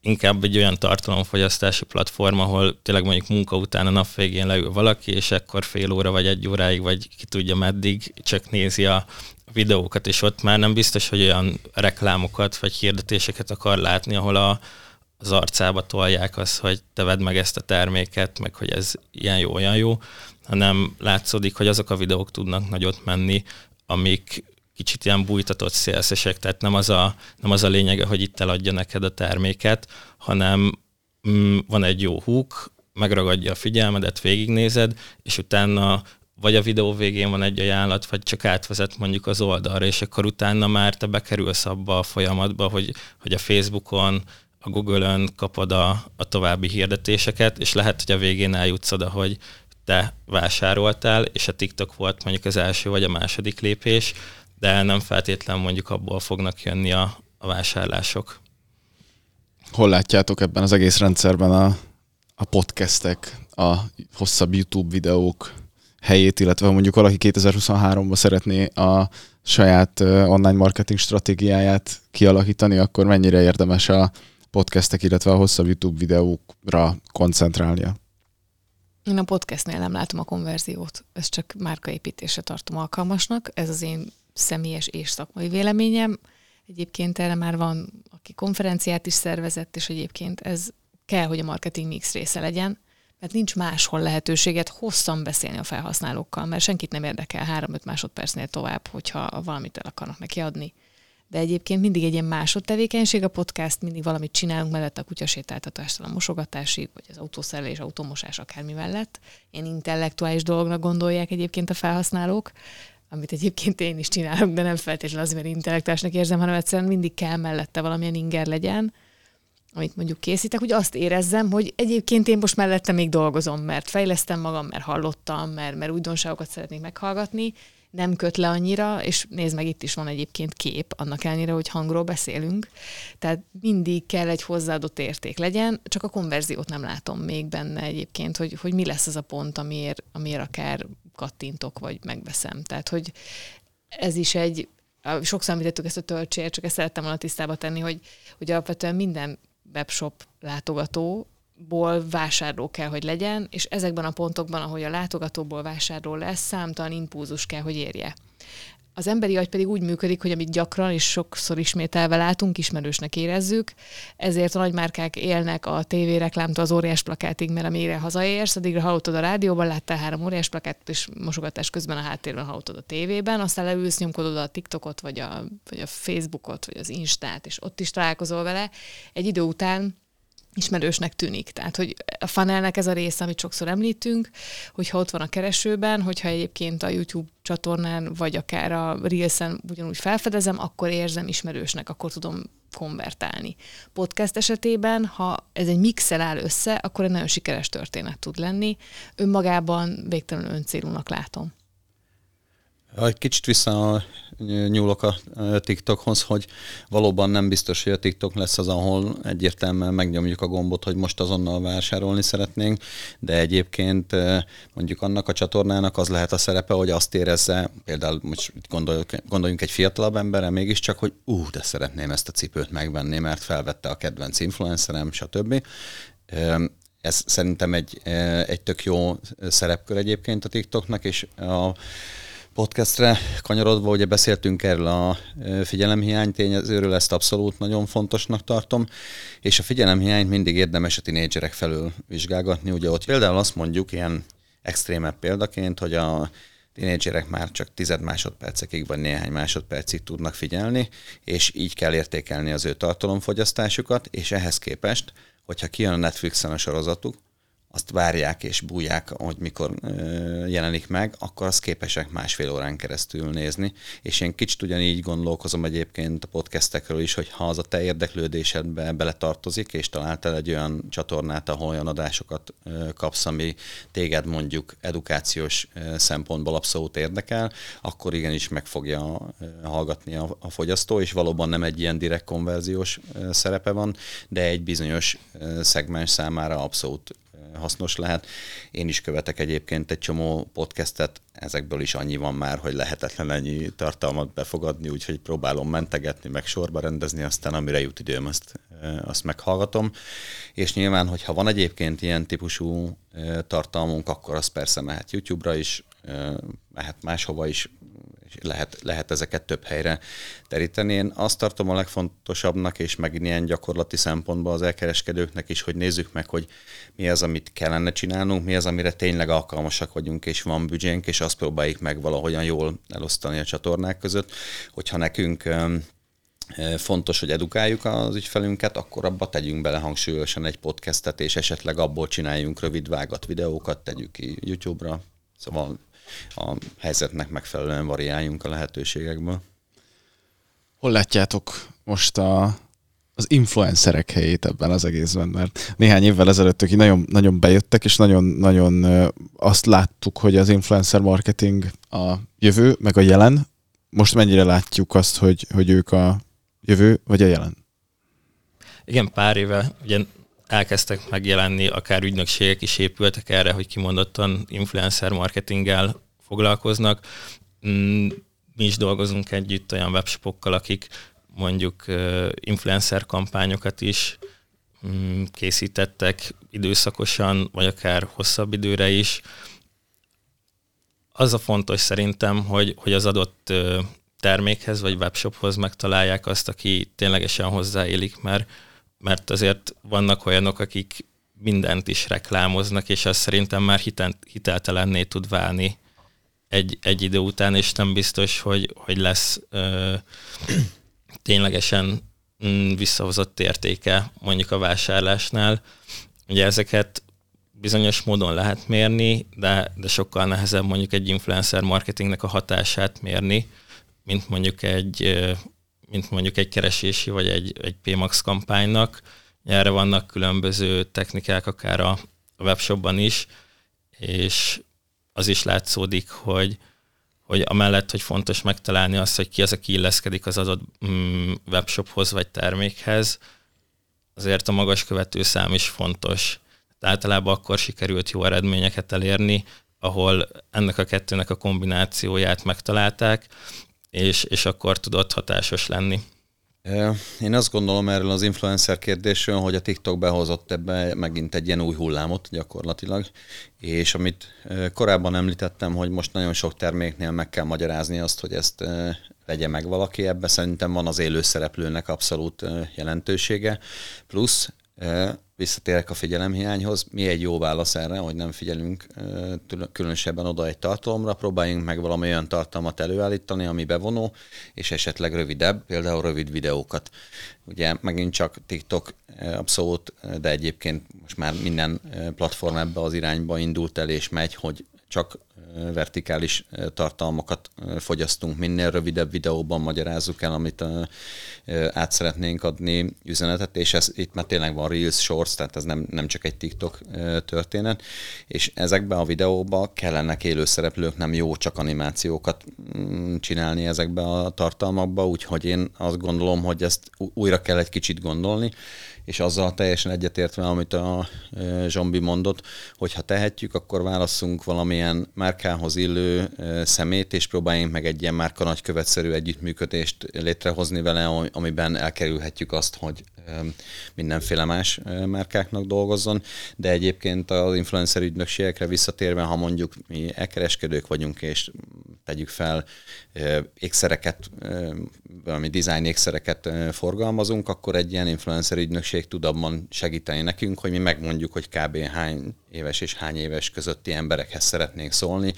S3: inkább egy olyan tartalomfogyasztási platform, ahol tényleg mondjuk munka után a nap végén leül valaki, és akkor fél óra vagy egy óráig, vagy ki tudja meddig, csak nézi a videókat, és ott már nem biztos, hogy olyan reklámokat vagy hirdetéseket akar látni, ahol a, az arcába tolják azt, hogy te vedd meg ezt a terméket, meg hogy ez ilyen jó, olyan jó, hanem látszódik, hogy azok a videók tudnak nagyot menni, amik kicsit ilyen bújtatott szélszesek, tehát nem az, a, nem az a lényege, hogy itt eladja neked a terméket, hanem mm, van egy jó húk, megragadja a figyelmedet, végignézed, és utána vagy a videó végén van egy ajánlat, vagy csak átvezet mondjuk az oldalra, és akkor utána már te bekerülsz abba a folyamatba, hogy, hogy a Facebookon, a Google-ön kapod a, a további hirdetéseket, és lehet, hogy a végén eljutsz oda, hogy te vásároltál, és a TikTok volt mondjuk az első vagy a második lépés, de nem feltétlen mondjuk abból fognak jönni a, a vásárlások.
S4: Hol látjátok ebben az egész rendszerben a, a podcastek, a hosszabb YouTube videók helyét, illetve mondjuk valaki 2023-ban szeretné a saját online marketing stratégiáját kialakítani, akkor mennyire érdemes a podcastek, illetve a hosszabb YouTube videókra koncentrálnia?
S2: Én a podcastnél nem látom a konverziót, ezt csak márkaépítésre tartom alkalmasnak. Ez az én személyes és szakmai véleményem. Egyébként erre már van, aki konferenciát is szervezett, és egyébként ez kell, hogy a marketing mix része legyen, mert nincs máshol lehetőséget hosszan beszélni a felhasználókkal, mert senkit nem érdekel 3-5 másodpercnél tovább, hogyha valamit el akarnak neki adni. De egyébként mindig egy ilyen másodtevékenység a podcast, mindig valamit csinálunk mellett a kutyasétáltatástól a mosogatásig, vagy az autószerelés, automosás, akármi mellett. Én intellektuális dolognak gondolják egyébként a felhasználók, amit egyébként én is csinálok, de nem feltétlenül azért, mert intellektuásnak érzem, hanem egyszerűen mindig kell mellette valamilyen inger legyen, amit mondjuk készítek, hogy azt érezzem, hogy egyébként én most mellette még dolgozom, mert fejlesztem magam, mert hallottam, mert, mert újdonságokat szeretnék meghallgatni, nem köt le annyira, és nézd meg, itt is van egyébként kép, annak ellenére, hogy hangról beszélünk. Tehát mindig kell egy hozzáadott érték legyen, csak a konverziót nem látom még benne egyébként, hogy, hogy mi lesz az a pont, amiért, amiért akár kattintok, vagy megveszem. Tehát, hogy ez is egy, sokszor említettük ezt a töltsért, csak ezt szerettem volna tisztába tenni, hogy, hogy alapvetően minden webshop látogató ból vásárló kell, hogy legyen, és ezekben a pontokban, ahogy a látogatóból vásárló lesz, számtalan impulzus kell, hogy érje. Az emberi agy pedig úgy működik, hogy amit gyakran és sokszor ismételve látunk, ismerősnek érezzük, ezért a nagymárkák élnek a tévéreklámtól az óriás plakátig, mert amire hazaérsz, addigra hallottad a rádióban, láttál három óriás plakátot, és mosogatás közben a háttérben hallottad a tévében, aztán leülsz, nyomkodod a TikTokot, vagy a, vagy a Facebookot, vagy az Instát, és ott is találkozol vele. Egy idő után ismerősnek tűnik. Tehát, hogy a funnelnek ez a része, amit sokszor említünk, hogyha ott van a keresőben, hogyha egyébként a YouTube csatornán, vagy akár a Reels-en ugyanúgy felfedezem, akkor érzem ismerősnek, akkor tudom konvertálni. Podcast esetében, ha ez egy mixel áll össze, akkor egy nagyon sikeres történet tud lenni. Önmagában végtelenül öncélúnak látom.
S1: Egy kicsit vissza nyúlok a TikTokhoz, hogy valóban nem biztos, hogy a TikTok lesz az, ahol egyértelműen megnyomjuk a gombot, hogy most azonnal vásárolni szeretnénk, de egyébként mondjuk annak a csatornának az lehet a szerepe, hogy azt érezze, például most gondoljunk, gondoljunk egy fiatalabb emberre mégiscsak, hogy ú, de szeretném ezt a cipőt megvenni, mert felvette a kedvenc influencerem, stb. Ez szerintem egy, egy tök jó szerepkör egyébként a TikToknak, és a podcastre kanyarodva, ugye beszéltünk erről a figyelemhiány tényezőről, ezt abszolút nagyon fontosnak tartom, és a figyelemhiányt mindig érdemes a tinédzserek felől vizsgálgatni. Ugye ott például azt mondjuk ilyen extrémebb példaként, hogy a tinédzserek már csak tized másodpercekig vagy néhány másodpercig tudnak figyelni, és így kell értékelni az ő tartalomfogyasztásukat, és ehhez képest, hogyha kijön a Netflixen a sorozatuk, azt várják és bújják, hogy mikor jelenik meg, akkor azt képesek másfél órán keresztül nézni. És én kicsit ugyanígy gondolkozom egyébként a podcastekről is, hogy ha az a te érdeklődésedbe beletartozik, és találtál egy olyan csatornát, ahol olyan adásokat kapsz, ami téged mondjuk edukációs szempontból abszolút érdekel, akkor igenis meg fogja hallgatni a fogyasztó, és valóban nem egy ilyen direkt konverziós szerepe van, de egy bizonyos szegmens számára abszolút hasznos lehet. Én is követek egyébként egy csomó podcastet, ezekből is annyi van már, hogy lehetetlen ennyi tartalmat befogadni, úgyhogy próbálom mentegetni, meg sorba rendezni, aztán amire jut időm, azt, azt meghallgatom. És nyilván, hogyha van egyébként ilyen típusú tartalmunk, akkor az persze mehet YouTube-ra is, mehet máshova is, lehet, lehet ezeket több helyre teríteni. Én azt tartom a legfontosabbnak, és megint ilyen gyakorlati szempontból az elkereskedőknek is, hogy nézzük meg, hogy mi az, amit kellene csinálnunk, mi az, amire tényleg alkalmasak vagyunk, és van büdzsénk, és azt próbáljuk meg valahogyan jól elosztani a csatornák között. Hogyha nekünk fontos, hogy edukáljuk az ügyfelünket, akkor abba tegyünk bele hangsúlyosan egy podcastet, és esetleg abból csináljunk rövid vágat videókat, tegyük ki YouTube-ra. Szóval a helyzetnek megfelelően variáljunk a lehetőségekből.
S4: Hol látjátok most a, az influencerek helyét ebben az egészben, mert néhány évvel ezelőtt akik nagyon, nagyon bejöttek, és nagyon, nagyon azt láttuk, hogy az influencer marketing a jövő, meg a jelen. Most mennyire látjuk azt, hogy, hogy ők a jövő, vagy a jelen?
S3: Igen, pár éve ugye elkezdtek megjelenni, akár ügynökségek is épültek erre, hogy kimondottan influencer marketinggel foglalkoznak. Mm, mi is dolgozunk együtt olyan webshopokkal, akik mondjuk influencer kampányokat is mm, készítettek időszakosan, vagy akár hosszabb időre is. Az a fontos szerintem, hogy, hogy az adott termékhez vagy webshophoz megtalálják azt, aki ténylegesen hozzáélik, mert, mert azért vannak olyanok, akik mindent is reklámoznak, és az szerintem már hitel, hiteltelenné tud válni egy, egy idő után, és nem biztos, hogy, hogy lesz ö, ténylegesen mm, visszahozott értéke mondjuk a vásárlásnál. Ugye ezeket bizonyos módon lehet mérni, de, de sokkal nehezebb mondjuk egy influencer marketingnek a hatását mérni, mint mondjuk egy, mint mondjuk egy keresési vagy egy, egy PMAX kampánynak. Erre vannak különböző technikák, akár a webshopban is, és az is látszódik, hogy, hogy amellett, hogy fontos megtalálni azt, hogy ki az, aki illeszkedik az adott mm, webshophoz vagy termékhez, azért a magas követőszám is fontos. Általában akkor sikerült jó eredményeket elérni, ahol ennek a kettőnek a kombinációját megtalálták, és, és akkor tudott hatásos lenni.
S1: Én azt gondolom erről az influencer kérdésről, hogy a TikTok behozott ebbe megint egy ilyen új hullámot gyakorlatilag, és amit korábban említettem, hogy most nagyon sok terméknél meg kell magyarázni azt, hogy ezt vegye meg valaki, ebbe szerintem van az élő szereplőnek abszolút jelentősége, plusz visszatérek a figyelemhiányhoz. Mi egy jó válasz erre, hogy nem figyelünk különösebben oda egy tartalomra, próbáljunk meg valami olyan tartalmat előállítani, ami bevonó, és esetleg rövidebb, például rövid videókat. Ugye megint csak TikTok abszolút, de egyébként most már minden platform ebbe az irányba indult el és megy, hogy csak vertikális tartalmakat fogyasztunk, minél rövidebb videóban magyarázzuk el, amit át szeretnénk adni üzenetet, és ez itt már tényleg van Reels, Shorts, tehát ez nem, nem csak egy TikTok történet, és ezekben a videóban kellenek élő szereplők, nem jó csak animációkat mm, csinálni ezekbe a tartalmakba, úgyhogy én azt gondolom, hogy ezt újra kell egy kicsit gondolni, és azzal teljesen egyetértve, amit a e, Zsombi mondott, hogy ha tehetjük, akkor válasszunk valamilyen márkához illő e, szemét, és próbáljunk meg egy ilyen márka nagykövetszerű együttműködést létrehozni vele, amiben elkerülhetjük azt, hogy mindenféle más márkáknak dolgozzon, de egyébként az influencer ügynökségekre visszatérve, ha mondjuk mi elkereskedők vagyunk, és tegyük fel ékszereket, valami design ékszereket forgalmazunk, akkor egy ilyen influencer ügynökség tud abban segíteni nekünk, hogy mi megmondjuk, hogy kb. hány éves és hány éves közötti emberekhez szeretnénk szólni,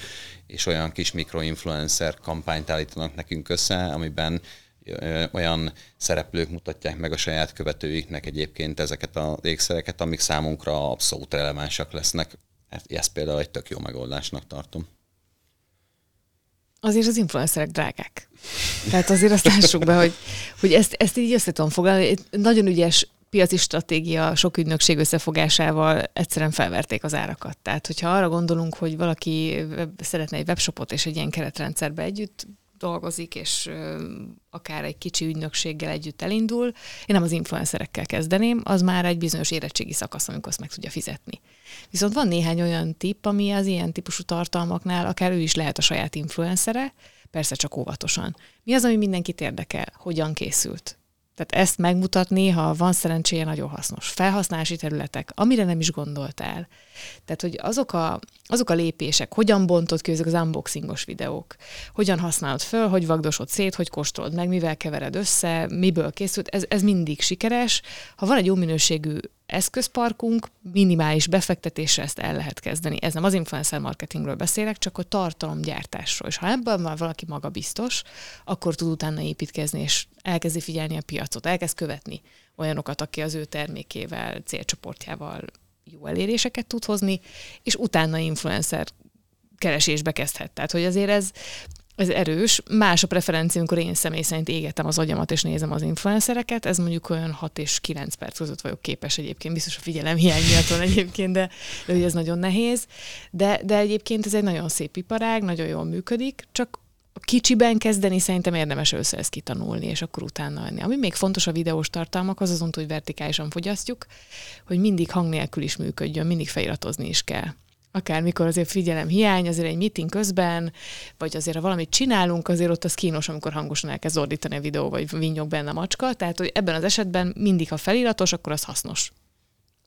S1: és olyan kis mikroinfluencer kampányt állítanak nekünk össze, amiben olyan szereplők mutatják meg a saját követőiknek egyébként ezeket a ékszereket, amik számunkra abszolút relevánsak lesznek. Ezt például egy tök jó megoldásnak tartom.
S2: Azért az influencerek drágák. Tehát azért azt lássuk be, hogy, hogy ezt, ezt így össze tudom foglalni. Nagyon ügyes piaci stratégia sok ügynökség összefogásával egyszerűen felverték az árakat. Tehát, hogyha arra gondolunk, hogy valaki szeretne egy webshopot és egy ilyen keretrendszerbe együtt dolgozik, és akár egy kicsi ügynökséggel együtt elindul, én nem az influencerekkel kezdeném, az már egy bizonyos érettségi szakasz, amikor azt meg tudja fizetni. Viszont van néhány olyan tipp, ami az ilyen típusú tartalmaknál akár ő is lehet a saját influencere, persze csak óvatosan. Mi az, ami mindenkit érdekel? Hogyan készült? Tehát ezt megmutatni, ha van szerencséje, nagyon hasznos. Felhasználási területek, amire nem is gondoltál. Tehát, hogy azok a, azok a lépések, hogyan bontod ki ezek az unboxingos videók, hogyan használod föl, hogy vagdosod szét, hogy kóstolod meg, mivel kevered össze, miből készült, ez, ez mindig sikeres. Ha van egy jó minőségű eszközparkunk, minimális befektetésre ezt el lehet kezdeni. Ez nem az influencer marketingről beszélek, csak a tartalomgyártásról. És ha ebben már valaki maga biztos, akkor tud utána építkezni, és elkezdi figyelni a piacot, elkezd követni olyanokat, aki az ő termékével, célcsoportjával jó eléréseket tud hozni, és utána influencer keresésbe kezdhet. Tehát, hogy azért ez, ez erős. Más a preferencia, amikor én személy szerint égetem az agyamat, és nézem az influencereket. Ez mondjuk olyan 6 és 9 perc között vagyok képes egyébként, biztos a figyelem hiány miatt van egyébként, de, de ez nagyon nehéz. De, de egyébként ez egy nagyon szép iparág, nagyon jól működik, csak kicsiben kezdeni szerintem érdemes össze ezt kitanulni, és akkor utána adni. Ami még fontos a videós tartalmak, az azon, hogy vertikálisan fogyasztjuk, hogy mindig hang nélkül is működjön, mindig feliratozni is kell akármikor azért figyelem hiány, azért egy meeting közben, vagy azért ha valamit csinálunk, azért ott az kínos, amikor hangosan elkezd ordítani a videó, vagy vinnyog benne a macska, tehát hogy ebben az esetben mindig, ha feliratos, akkor az hasznos.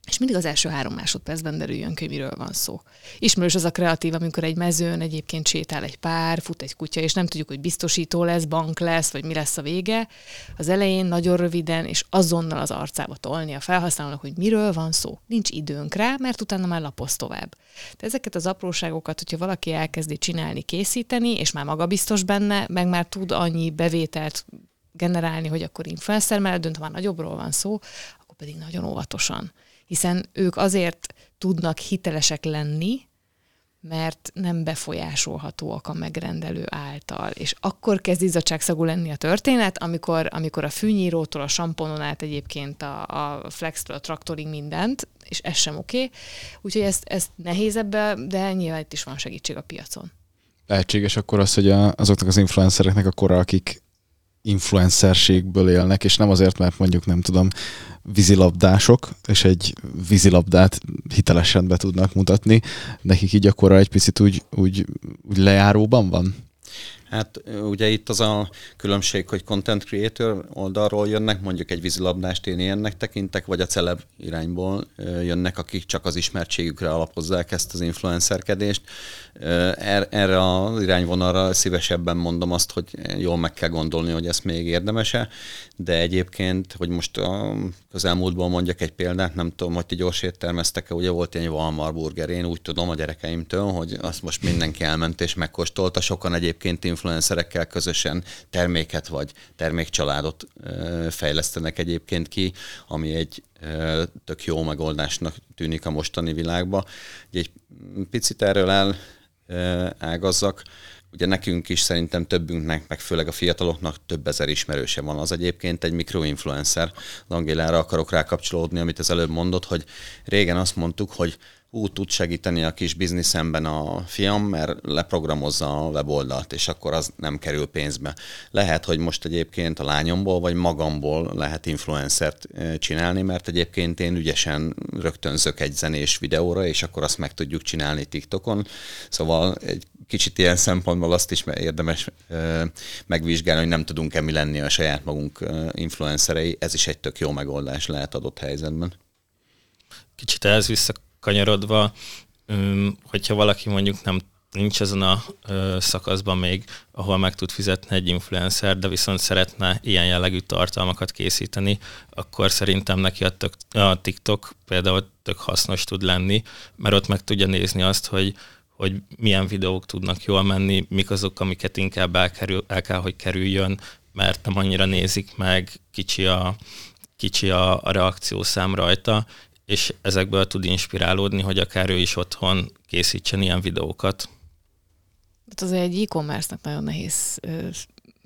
S2: És mindig az első három másodpercben derüljön ki, miről van szó. Ismerős az a kreatív, amikor egy mezőn egyébként sétál egy pár, fut egy kutya, és nem tudjuk, hogy biztosító lesz, bank lesz, vagy mi lesz a vége. Az elején nagyon röviden, és azonnal az arcába tolni a felhasználónak, hogy miről van szó. Nincs időnk rá, mert utána már lapoz tovább. De ezeket az apróságokat, hogyha valaki elkezdi csinálni, készíteni, és már magabiztos benne, meg már tud annyi bevételt generálni, hogy akkor influencer mellett dönt, ha már nagyobbról van szó, akkor pedig nagyon óvatosan hiszen ők azért tudnak hitelesek lenni, mert nem befolyásolhatóak a megrendelő által. És akkor kezd izzadságszagú lenni a történet, amikor, amikor a fűnyírótól, a samponon át egyébként a, a flextől, a traktorig mindent, és ez sem oké. Okay. Úgyhogy ezt, ezt nehéz ebbe, de nyilván itt is van segítség a piacon.
S4: Lehetséges akkor az, hogy a, azoknak az influencereknek a kora, akik influencerségből élnek, és nem azért, mert mondjuk nem tudom, vízilabdások, és egy vízilabdát hitelesen be tudnak mutatni, nekik így akkor egy picit úgy, úgy, úgy lejáróban van?
S1: Hát ugye itt az a különbség, hogy content creator oldalról jönnek, mondjuk egy vízilabdást én ilyennek tekintek, vagy a celeb irányból jönnek, akik csak az ismertségükre alapozzák ezt az influencerkedést. Er, erre az irányvonalra szívesebben mondom azt, hogy jól meg kell gondolni, hogy ez még érdemese, de egyébként, hogy most a közelmúltban mondjak egy példát, nem tudom, hogy ti gyors éttermeztek-e, ugye volt egy Walmart burger, én úgy tudom a gyerekeimtől, hogy azt most mindenki elment és megkóstolta, sokan egyébként influencerekkel közösen terméket vagy termékcsaládot fejlesztenek egyébként ki, ami egy tök jó megoldásnak tűnik a mostani világba. Egy picit erről el ágazzak. Ugye nekünk is szerintem többünknek, meg főleg a fiataloknak több ezer ismerőse van. Az egyébként egy mikroinfluencer. Angélára akarok rákapcsolódni, amit az előbb mondott, hogy régen azt mondtuk, hogy ú, tud segíteni a kis bizniszemben a fiam, mert leprogramozza a weboldalt, és akkor az nem kerül pénzbe. Lehet, hogy most egyébként a lányomból vagy magamból lehet influencert csinálni, mert egyébként én ügyesen rögtönzök egy zenés videóra, és akkor azt meg tudjuk csinálni TikTokon. Szóval egy kicsit ilyen szempontból azt is érdemes megvizsgálni, hogy nem tudunk-e mi lenni a saját magunk influencerei. Ez is egy tök jó megoldás lehet adott helyzetben.
S3: Kicsit ehhez vissza kanyarodva, hogyha valaki mondjuk nem nincs ezen a szakaszban még, ahol meg tud fizetni egy influencer, de viszont szeretne ilyen jellegű tartalmakat készíteni, akkor szerintem neki a, tök, a TikTok például tök hasznos tud lenni, mert ott meg tudja nézni azt, hogy, hogy milyen videók tudnak jól menni, mik azok, amiket inkább elkerül, el kell, hogy kerüljön, mert nem annyira nézik meg, kicsi a, kicsi a, a reakciószám rajta, és ezekből tud inspirálódni, hogy akár ő is otthon készítsen ilyen videókat.
S2: Hát az egy e-commerce-nak nagyon nehéz ö,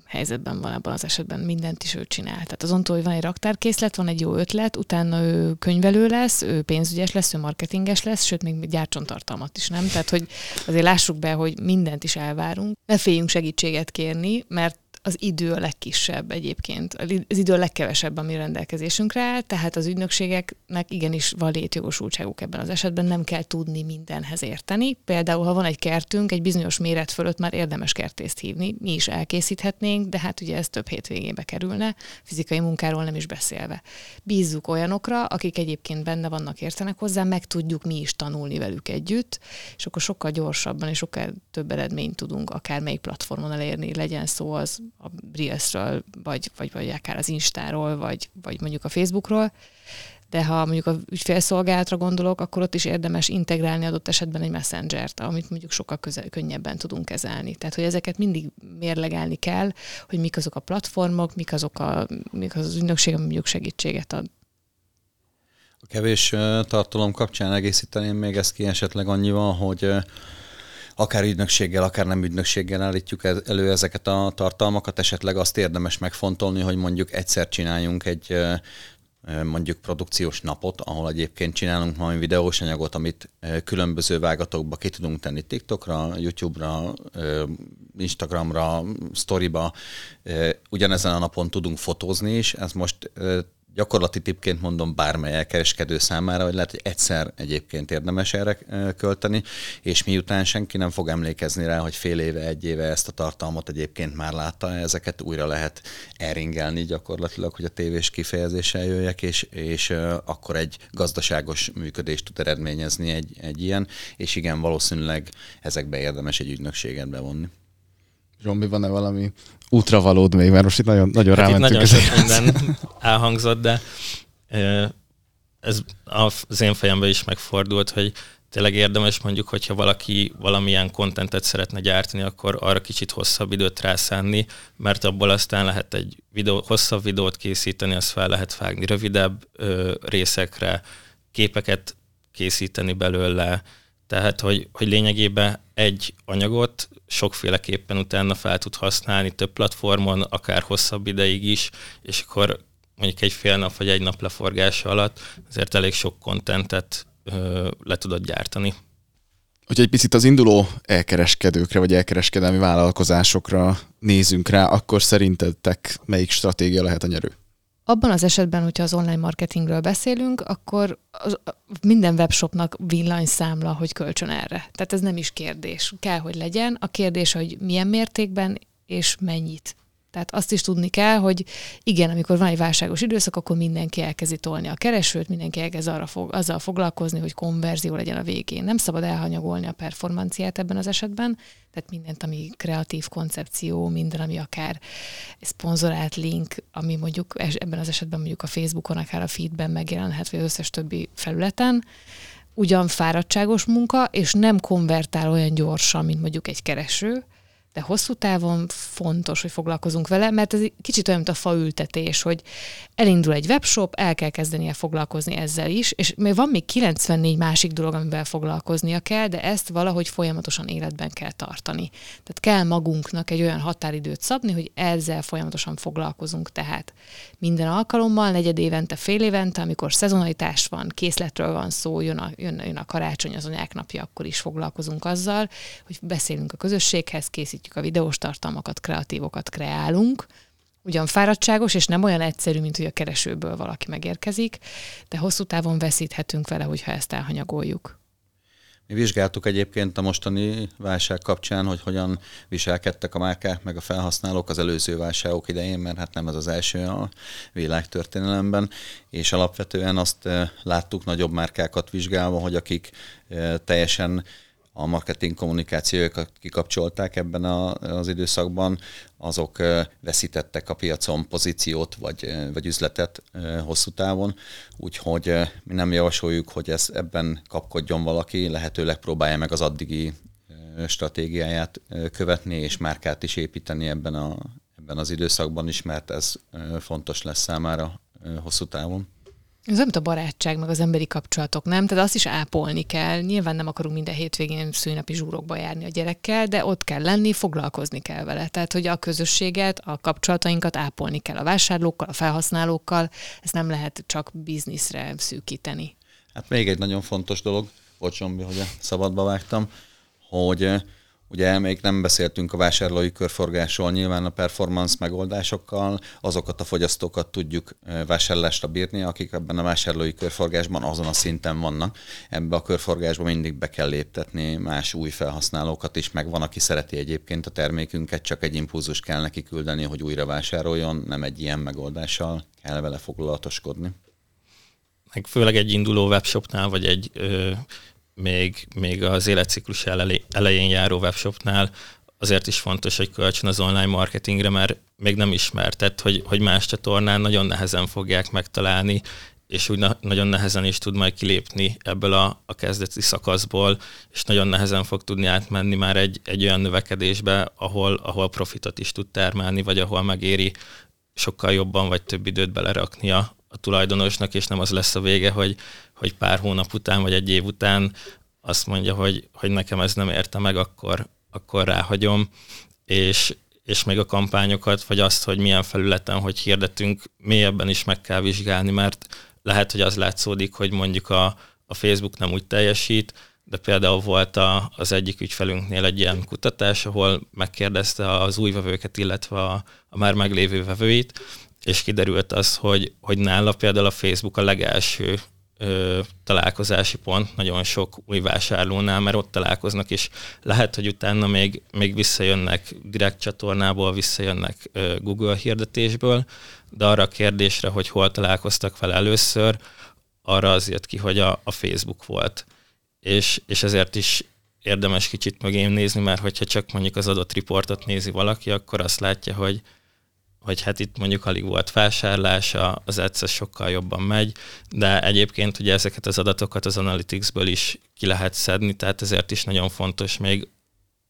S2: helyzetben van ebben az esetben, mindent is ő csinál. Tehát azon túl, hogy van egy raktárkészlet, van egy jó ötlet, utána ő könyvelő lesz, ő pénzügyes lesz, ő marketinges lesz, sőt, még gyártson tartalmat is, nem? Tehát, hogy azért lássuk be, hogy mindent is elvárunk. Ne féljünk segítséget kérni, mert az idő a legkisebb egyébként, az idő a legkevesebb, ami rendelkezésünkre áll, tehát az ügynökségeknek igenis van létjogosultságuk ebben az esetben, nem kell tudni mindenhez érteni. Például, ha van egy kertünk, egy bizonyos méret fölött már érdemes kertészt hívni, mi is elkészíthetnénk, de hát ugye ez több hétvégébe kerülne, fizikai munkáról nem is beszélve. Bízzuk olyanokra, akik egyébként benne vannak, értenek hozzá, meg tudjuk mi is tanulni velük együtt, és akkor sokkal gyorsabban és sokkal több eredményt tudunk akár melyik platformon elérni, legyen szó az a Reelsről, vagy, vagy, vagy akár az Instáról, vagy, vagy mondjuk a Facebookról, de ha mondjuk a ügyfélszolgálatra gondolok, akkor ott is érdemes integrálni adott esetben egy messengert, amit mondjuk sokkal közel, könnyebben tudunk kezelni. Tehát, hogy ezeket mindig mérlegelni kell, hogy mik azok a platformok, mik azok a, mik az, az ügynökség, mondjuk segítséget ad.
S1: A kevés tartalom kapcsán egészíteném még ezt ki esetleg annyival, hogy akár ügynökséggel, akár nem ügynökséggel állítjuk elő ezeket a tartalmakat, esetleg azt érdemes megfontolni, hogy mondjuk egyszer csináljunk egy mondjuk produkciós napot, ahol egyébként csinálunk valami videós anyagot, amit különböző vágatokba ki tudunk tenni TikTokra, YouTube-ra, Instagramra, Storyba. Ugyanezen a napon tudunk fotózni is, ez most gyakorlati tipként mondom bármely elkereskedő számára, hogy lehet, hogy egyszer egyébként érdemes erre költeni, és miután senki nem fog emlékezni rá, hogy fél éve, egy éve ezt a tartalmat egyébként már látta, ezeket újra lehet eringelni gyakorlatilag, hogy a tévés kifejezéssel jöjjek, és, és akkor egy gazdaságos működést tud eredményezni egy, egy ilyen, és igen, valószínűleg ezekbe érdemes egy ügynökséget bevonni.
S4: Zsombi, van-e valami útravalód még? Mert most itt nagyon, nagyon hát rámentünk.
S3: Itt nagyon sok minden elhangzott, de ez az én fejemben is megfordult, hogy tényleg érdemes mondjuk, hogyha valaki valamilyen kontentet szeretne gyártani, akkor arra kicsit hosszabb időt rászánni, mert abból aztán lehet egy videó, hosszabb videót készíteni, azt fel lehet vágni rövidebb ö, részekre, képeket készíteni belőle, tehát, hogy, hogy lényegében egy anyagot sokféleképpen utána fel tud használni több platformon, akár hosszabb ideig is, és akkor mondjuk egy fél nap vagy egy nap leforgása alatt azért elég sok kontentet le tudod gyártani.
S4: Hogyha egy picit az induló elkereskedőkre, vagy elkereskedelmi vállalkozásokra nézünk rá, akkor szerintetek melyik stratégia lehet a nyerő?
S2: Abban az esetben, hogyha az online marketingről beszélünk, akkor az, minden webshopnak villanyszámla, hogy kölcsön erre. Tehát ez nem is kérdés. Kell, hogy legyen. A kérdés, hogy milyen mértékben és mennyit. Tehát azt is tudni kell, hogy igen, amikor van egy válságos időszak, akkor mindenki elkezdi tolni a keresőt, mindenki elkezd arra fog, azzal foglalkozni, hogy konverzió legyen a végén. Nem szabad elhanyagolni a performanciát ebben az esetben, tehát mindent, ami kreatív koncepció, minden, ami akár szponzorált link, ami mondjuk ebben az esetben mondjuk a Facebookon, akár a feedben megjelenhet, vagy az összes többi felületen, ugyan fáradtságos munka, és nem konvertál olyan gyorsan, mint mondjuk egy kereső, de hosszú távon fontos, hogy foglalkozunk vele, mert ez kicsit olyan, mint a faültetés, hogy elindul egy webshop, el kell kezdenie foglalkozni ezzel is, és még van még 94 másik dolog, amivel foglalkoznia kell, de ezt valahogy folyamatosan életben kell tartani. Tehát kell magunknak egy olyan határidőt szabni, hogy ezzel folyamatosan foglalkozunk. Tehát minden alkalommal, negyed évente, fél évente, amikor szezonalitás van, készletről van szó, jön a, jön, jön a karácsony, az anyák napja, akkor is foglalkozunk azzal, hogy beszélünk a közösséghez, készítjük a videós tartalmakat, kreatívokat kreálunk, ugyan fáradtságos, és nem olyan egyszerű, mint hogy a keresőből valaki megérkezik, de hosszú távon veszíthetünk vele, hogyha ezt elhanyagoljuk.
S1: Mi vizsgáltuk egyébként a mostani válság kapcsán, hogy hogyan viselkedtek a márkák meg a felhasználók az előző válságok idején, mert hát nem ez az első a világtörténelemben, és alapvetően azt eh, láttuk nagyobb márkákat vizsgálva, hogy akik eh, teljesen a marketing kommunikációkat kikapcsolták ebben a, az időszakban, azok veszítettek a piacon pozíciót vagy, vagy üzletet hosszú távon, úgyhogy mi nem javasoljuk, hogy ez ebben kapkodjon valaki, lehetőleg próbálja meg az addigi stratégiáját követni, és márkát is építeni ebben, a, ebben az időszakban is, mert ez fontos lesz számára hosszú távon.
S2: Ez nem a barátság, meg az emberi kapcsolatok, nem? Tehát azt is ápolni kell. Nyilván nem akarunk minden hétvégén szűnapi zsúrokba járni a gyerekkel, de ott kell lenni, foglalkozni kell vele. Tehát, hogy a közösséget, a kapcsolatainkat ápolni kell a vásárlókkal, a felhasználókkal. Ez nem lehet csak bizniszre szűkíteni.
S1: Hát még egy nagyon fontos dolog, bocsombi, hogy a szabadba vágtam, hogy Ugye még nem beszéltünk a vásárlói körforgásról, nyilván a performance megoldásokkal azokat a fogyasztókat tudjuk vásárlásra bírni, akik ebben a vásárlói körforgásban azon a szinten vannak. Ebbe a körforgásba mindig be kell léptetni más új felhasználókat is, meg van, aki szereti egyébként a termékünket, csak egy impulzus kell neki küldeni, hogy újra vásároljon, nem egy ilyen megoldással kell vele foglalatoskodni.
S3: Meg főleg egy induló webshopnál, vagy egy ö, még, még az életciklus elején járó webshopnál azért is fontos, hogy kölcsön az online marketingre, mert még nem ismertet, hogy, hogy más csatornán nagyon nehezen fogják megtalálni, és úgy na- nagyon nehezen is tud majd kilépni ebből a, a kezdeti szakaszból, és nagyon nehezen fog tudni átmenni már egy, egy olyan növekedésbe, ahol, ahol profitot is tud termelni, vagy ahol megéri sokkal jobban vagy több időt belerakni a, tulajdonosnak, és nem az lesz a vége, hogy, hogy pár hónap után vagy egy év után azt mondja, hogy, hogy nekem ez nem érte meg, akkor, akkor ráhagyom, és, és még a kampányokat, vagy azt, hogy milyen felületen, hogy hirdetünk, mélyebben is meg kell vizsgálni, mert lehet, hogy az látszódik, hogy mondjuk a, a Facebook nem úgy teljesít, de például volt a, az egyik ügyfelünknél egy ilyen kutatás, ahol megkérdezte az új vevőket, illetve a, a már meglévő vevőit, és kiderült az, hogy, hogy nála például a Facebook a legelső ö, találkozási pont nagyon sok új vásárlónál, mert ott találkoznak, és lehet, hogy utána még, még visszajönnek direkt csatornából, visszajönnek ö, Google hirdetésből, de arra a kérdésre, hogy hol találkoztak vele először, arra az jött ki, hogy a, a Facebook volt. És, és ezért is érdemes kicsit mögém nézni, mert hogyha csak mondjuk az adott riportot nézi valaki, akkor azt látja, hogy hogy hát itt mondjuk alig volt vásárlása, az egyszer sokkal jobban megy, de egyébként ugye ezeket az adatokat az Analyticsből is ki lehet szedni, tehát ezért is nagyon fontos még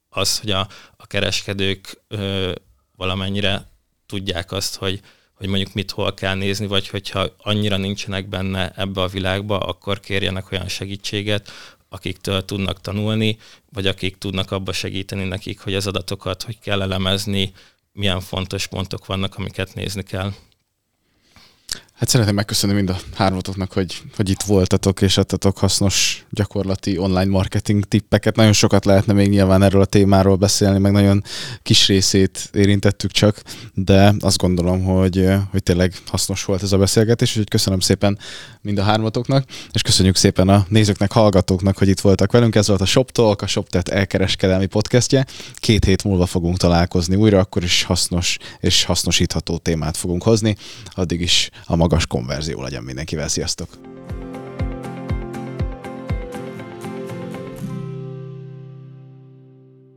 S3: az, hogy a, a kereskedők ö, valamennyire tudják azt, hogy, hogy mondjuk mit hol kell nézni, vagy hogyha annyira nincsenek benne ebbe a világba, akkor kérjenek olyan segítséget, akiktől tudnak tanulni, vagy akik tudnak abba segíteni nekik, hogy az adatokat hogy kell elemezni, milyen fontos pontok vannak, amiket nézni kell.
S4: Hát szeretném megköszönni mind a hármatoknak, hogy, hogy itt voltatok, és adtatok hasznos gyakorlati online marketing tippeket. Nagyon sokat lehetne még nyilván erről a témáról beszélni, meg nagyon kis részét érintettük csak, de azt gondolom, hogy, hogy tényleg hasznos volt ez a beszélgetés, úgyhogy köszönöm szépen mind a hármatoknak, és köszönjük szépen a nézőknek, hallgatóknak, hogy itt voltak velünk. Ez volt a Shop Talk, a ShopTet elkereskedelmi podcastje. Két hét múlva fogunk találkozni újra, akkor is hasznos és hasznosítható témát fogunk hozni. Addig is a magas konverzió legyen mindenkivel. Sziasztok!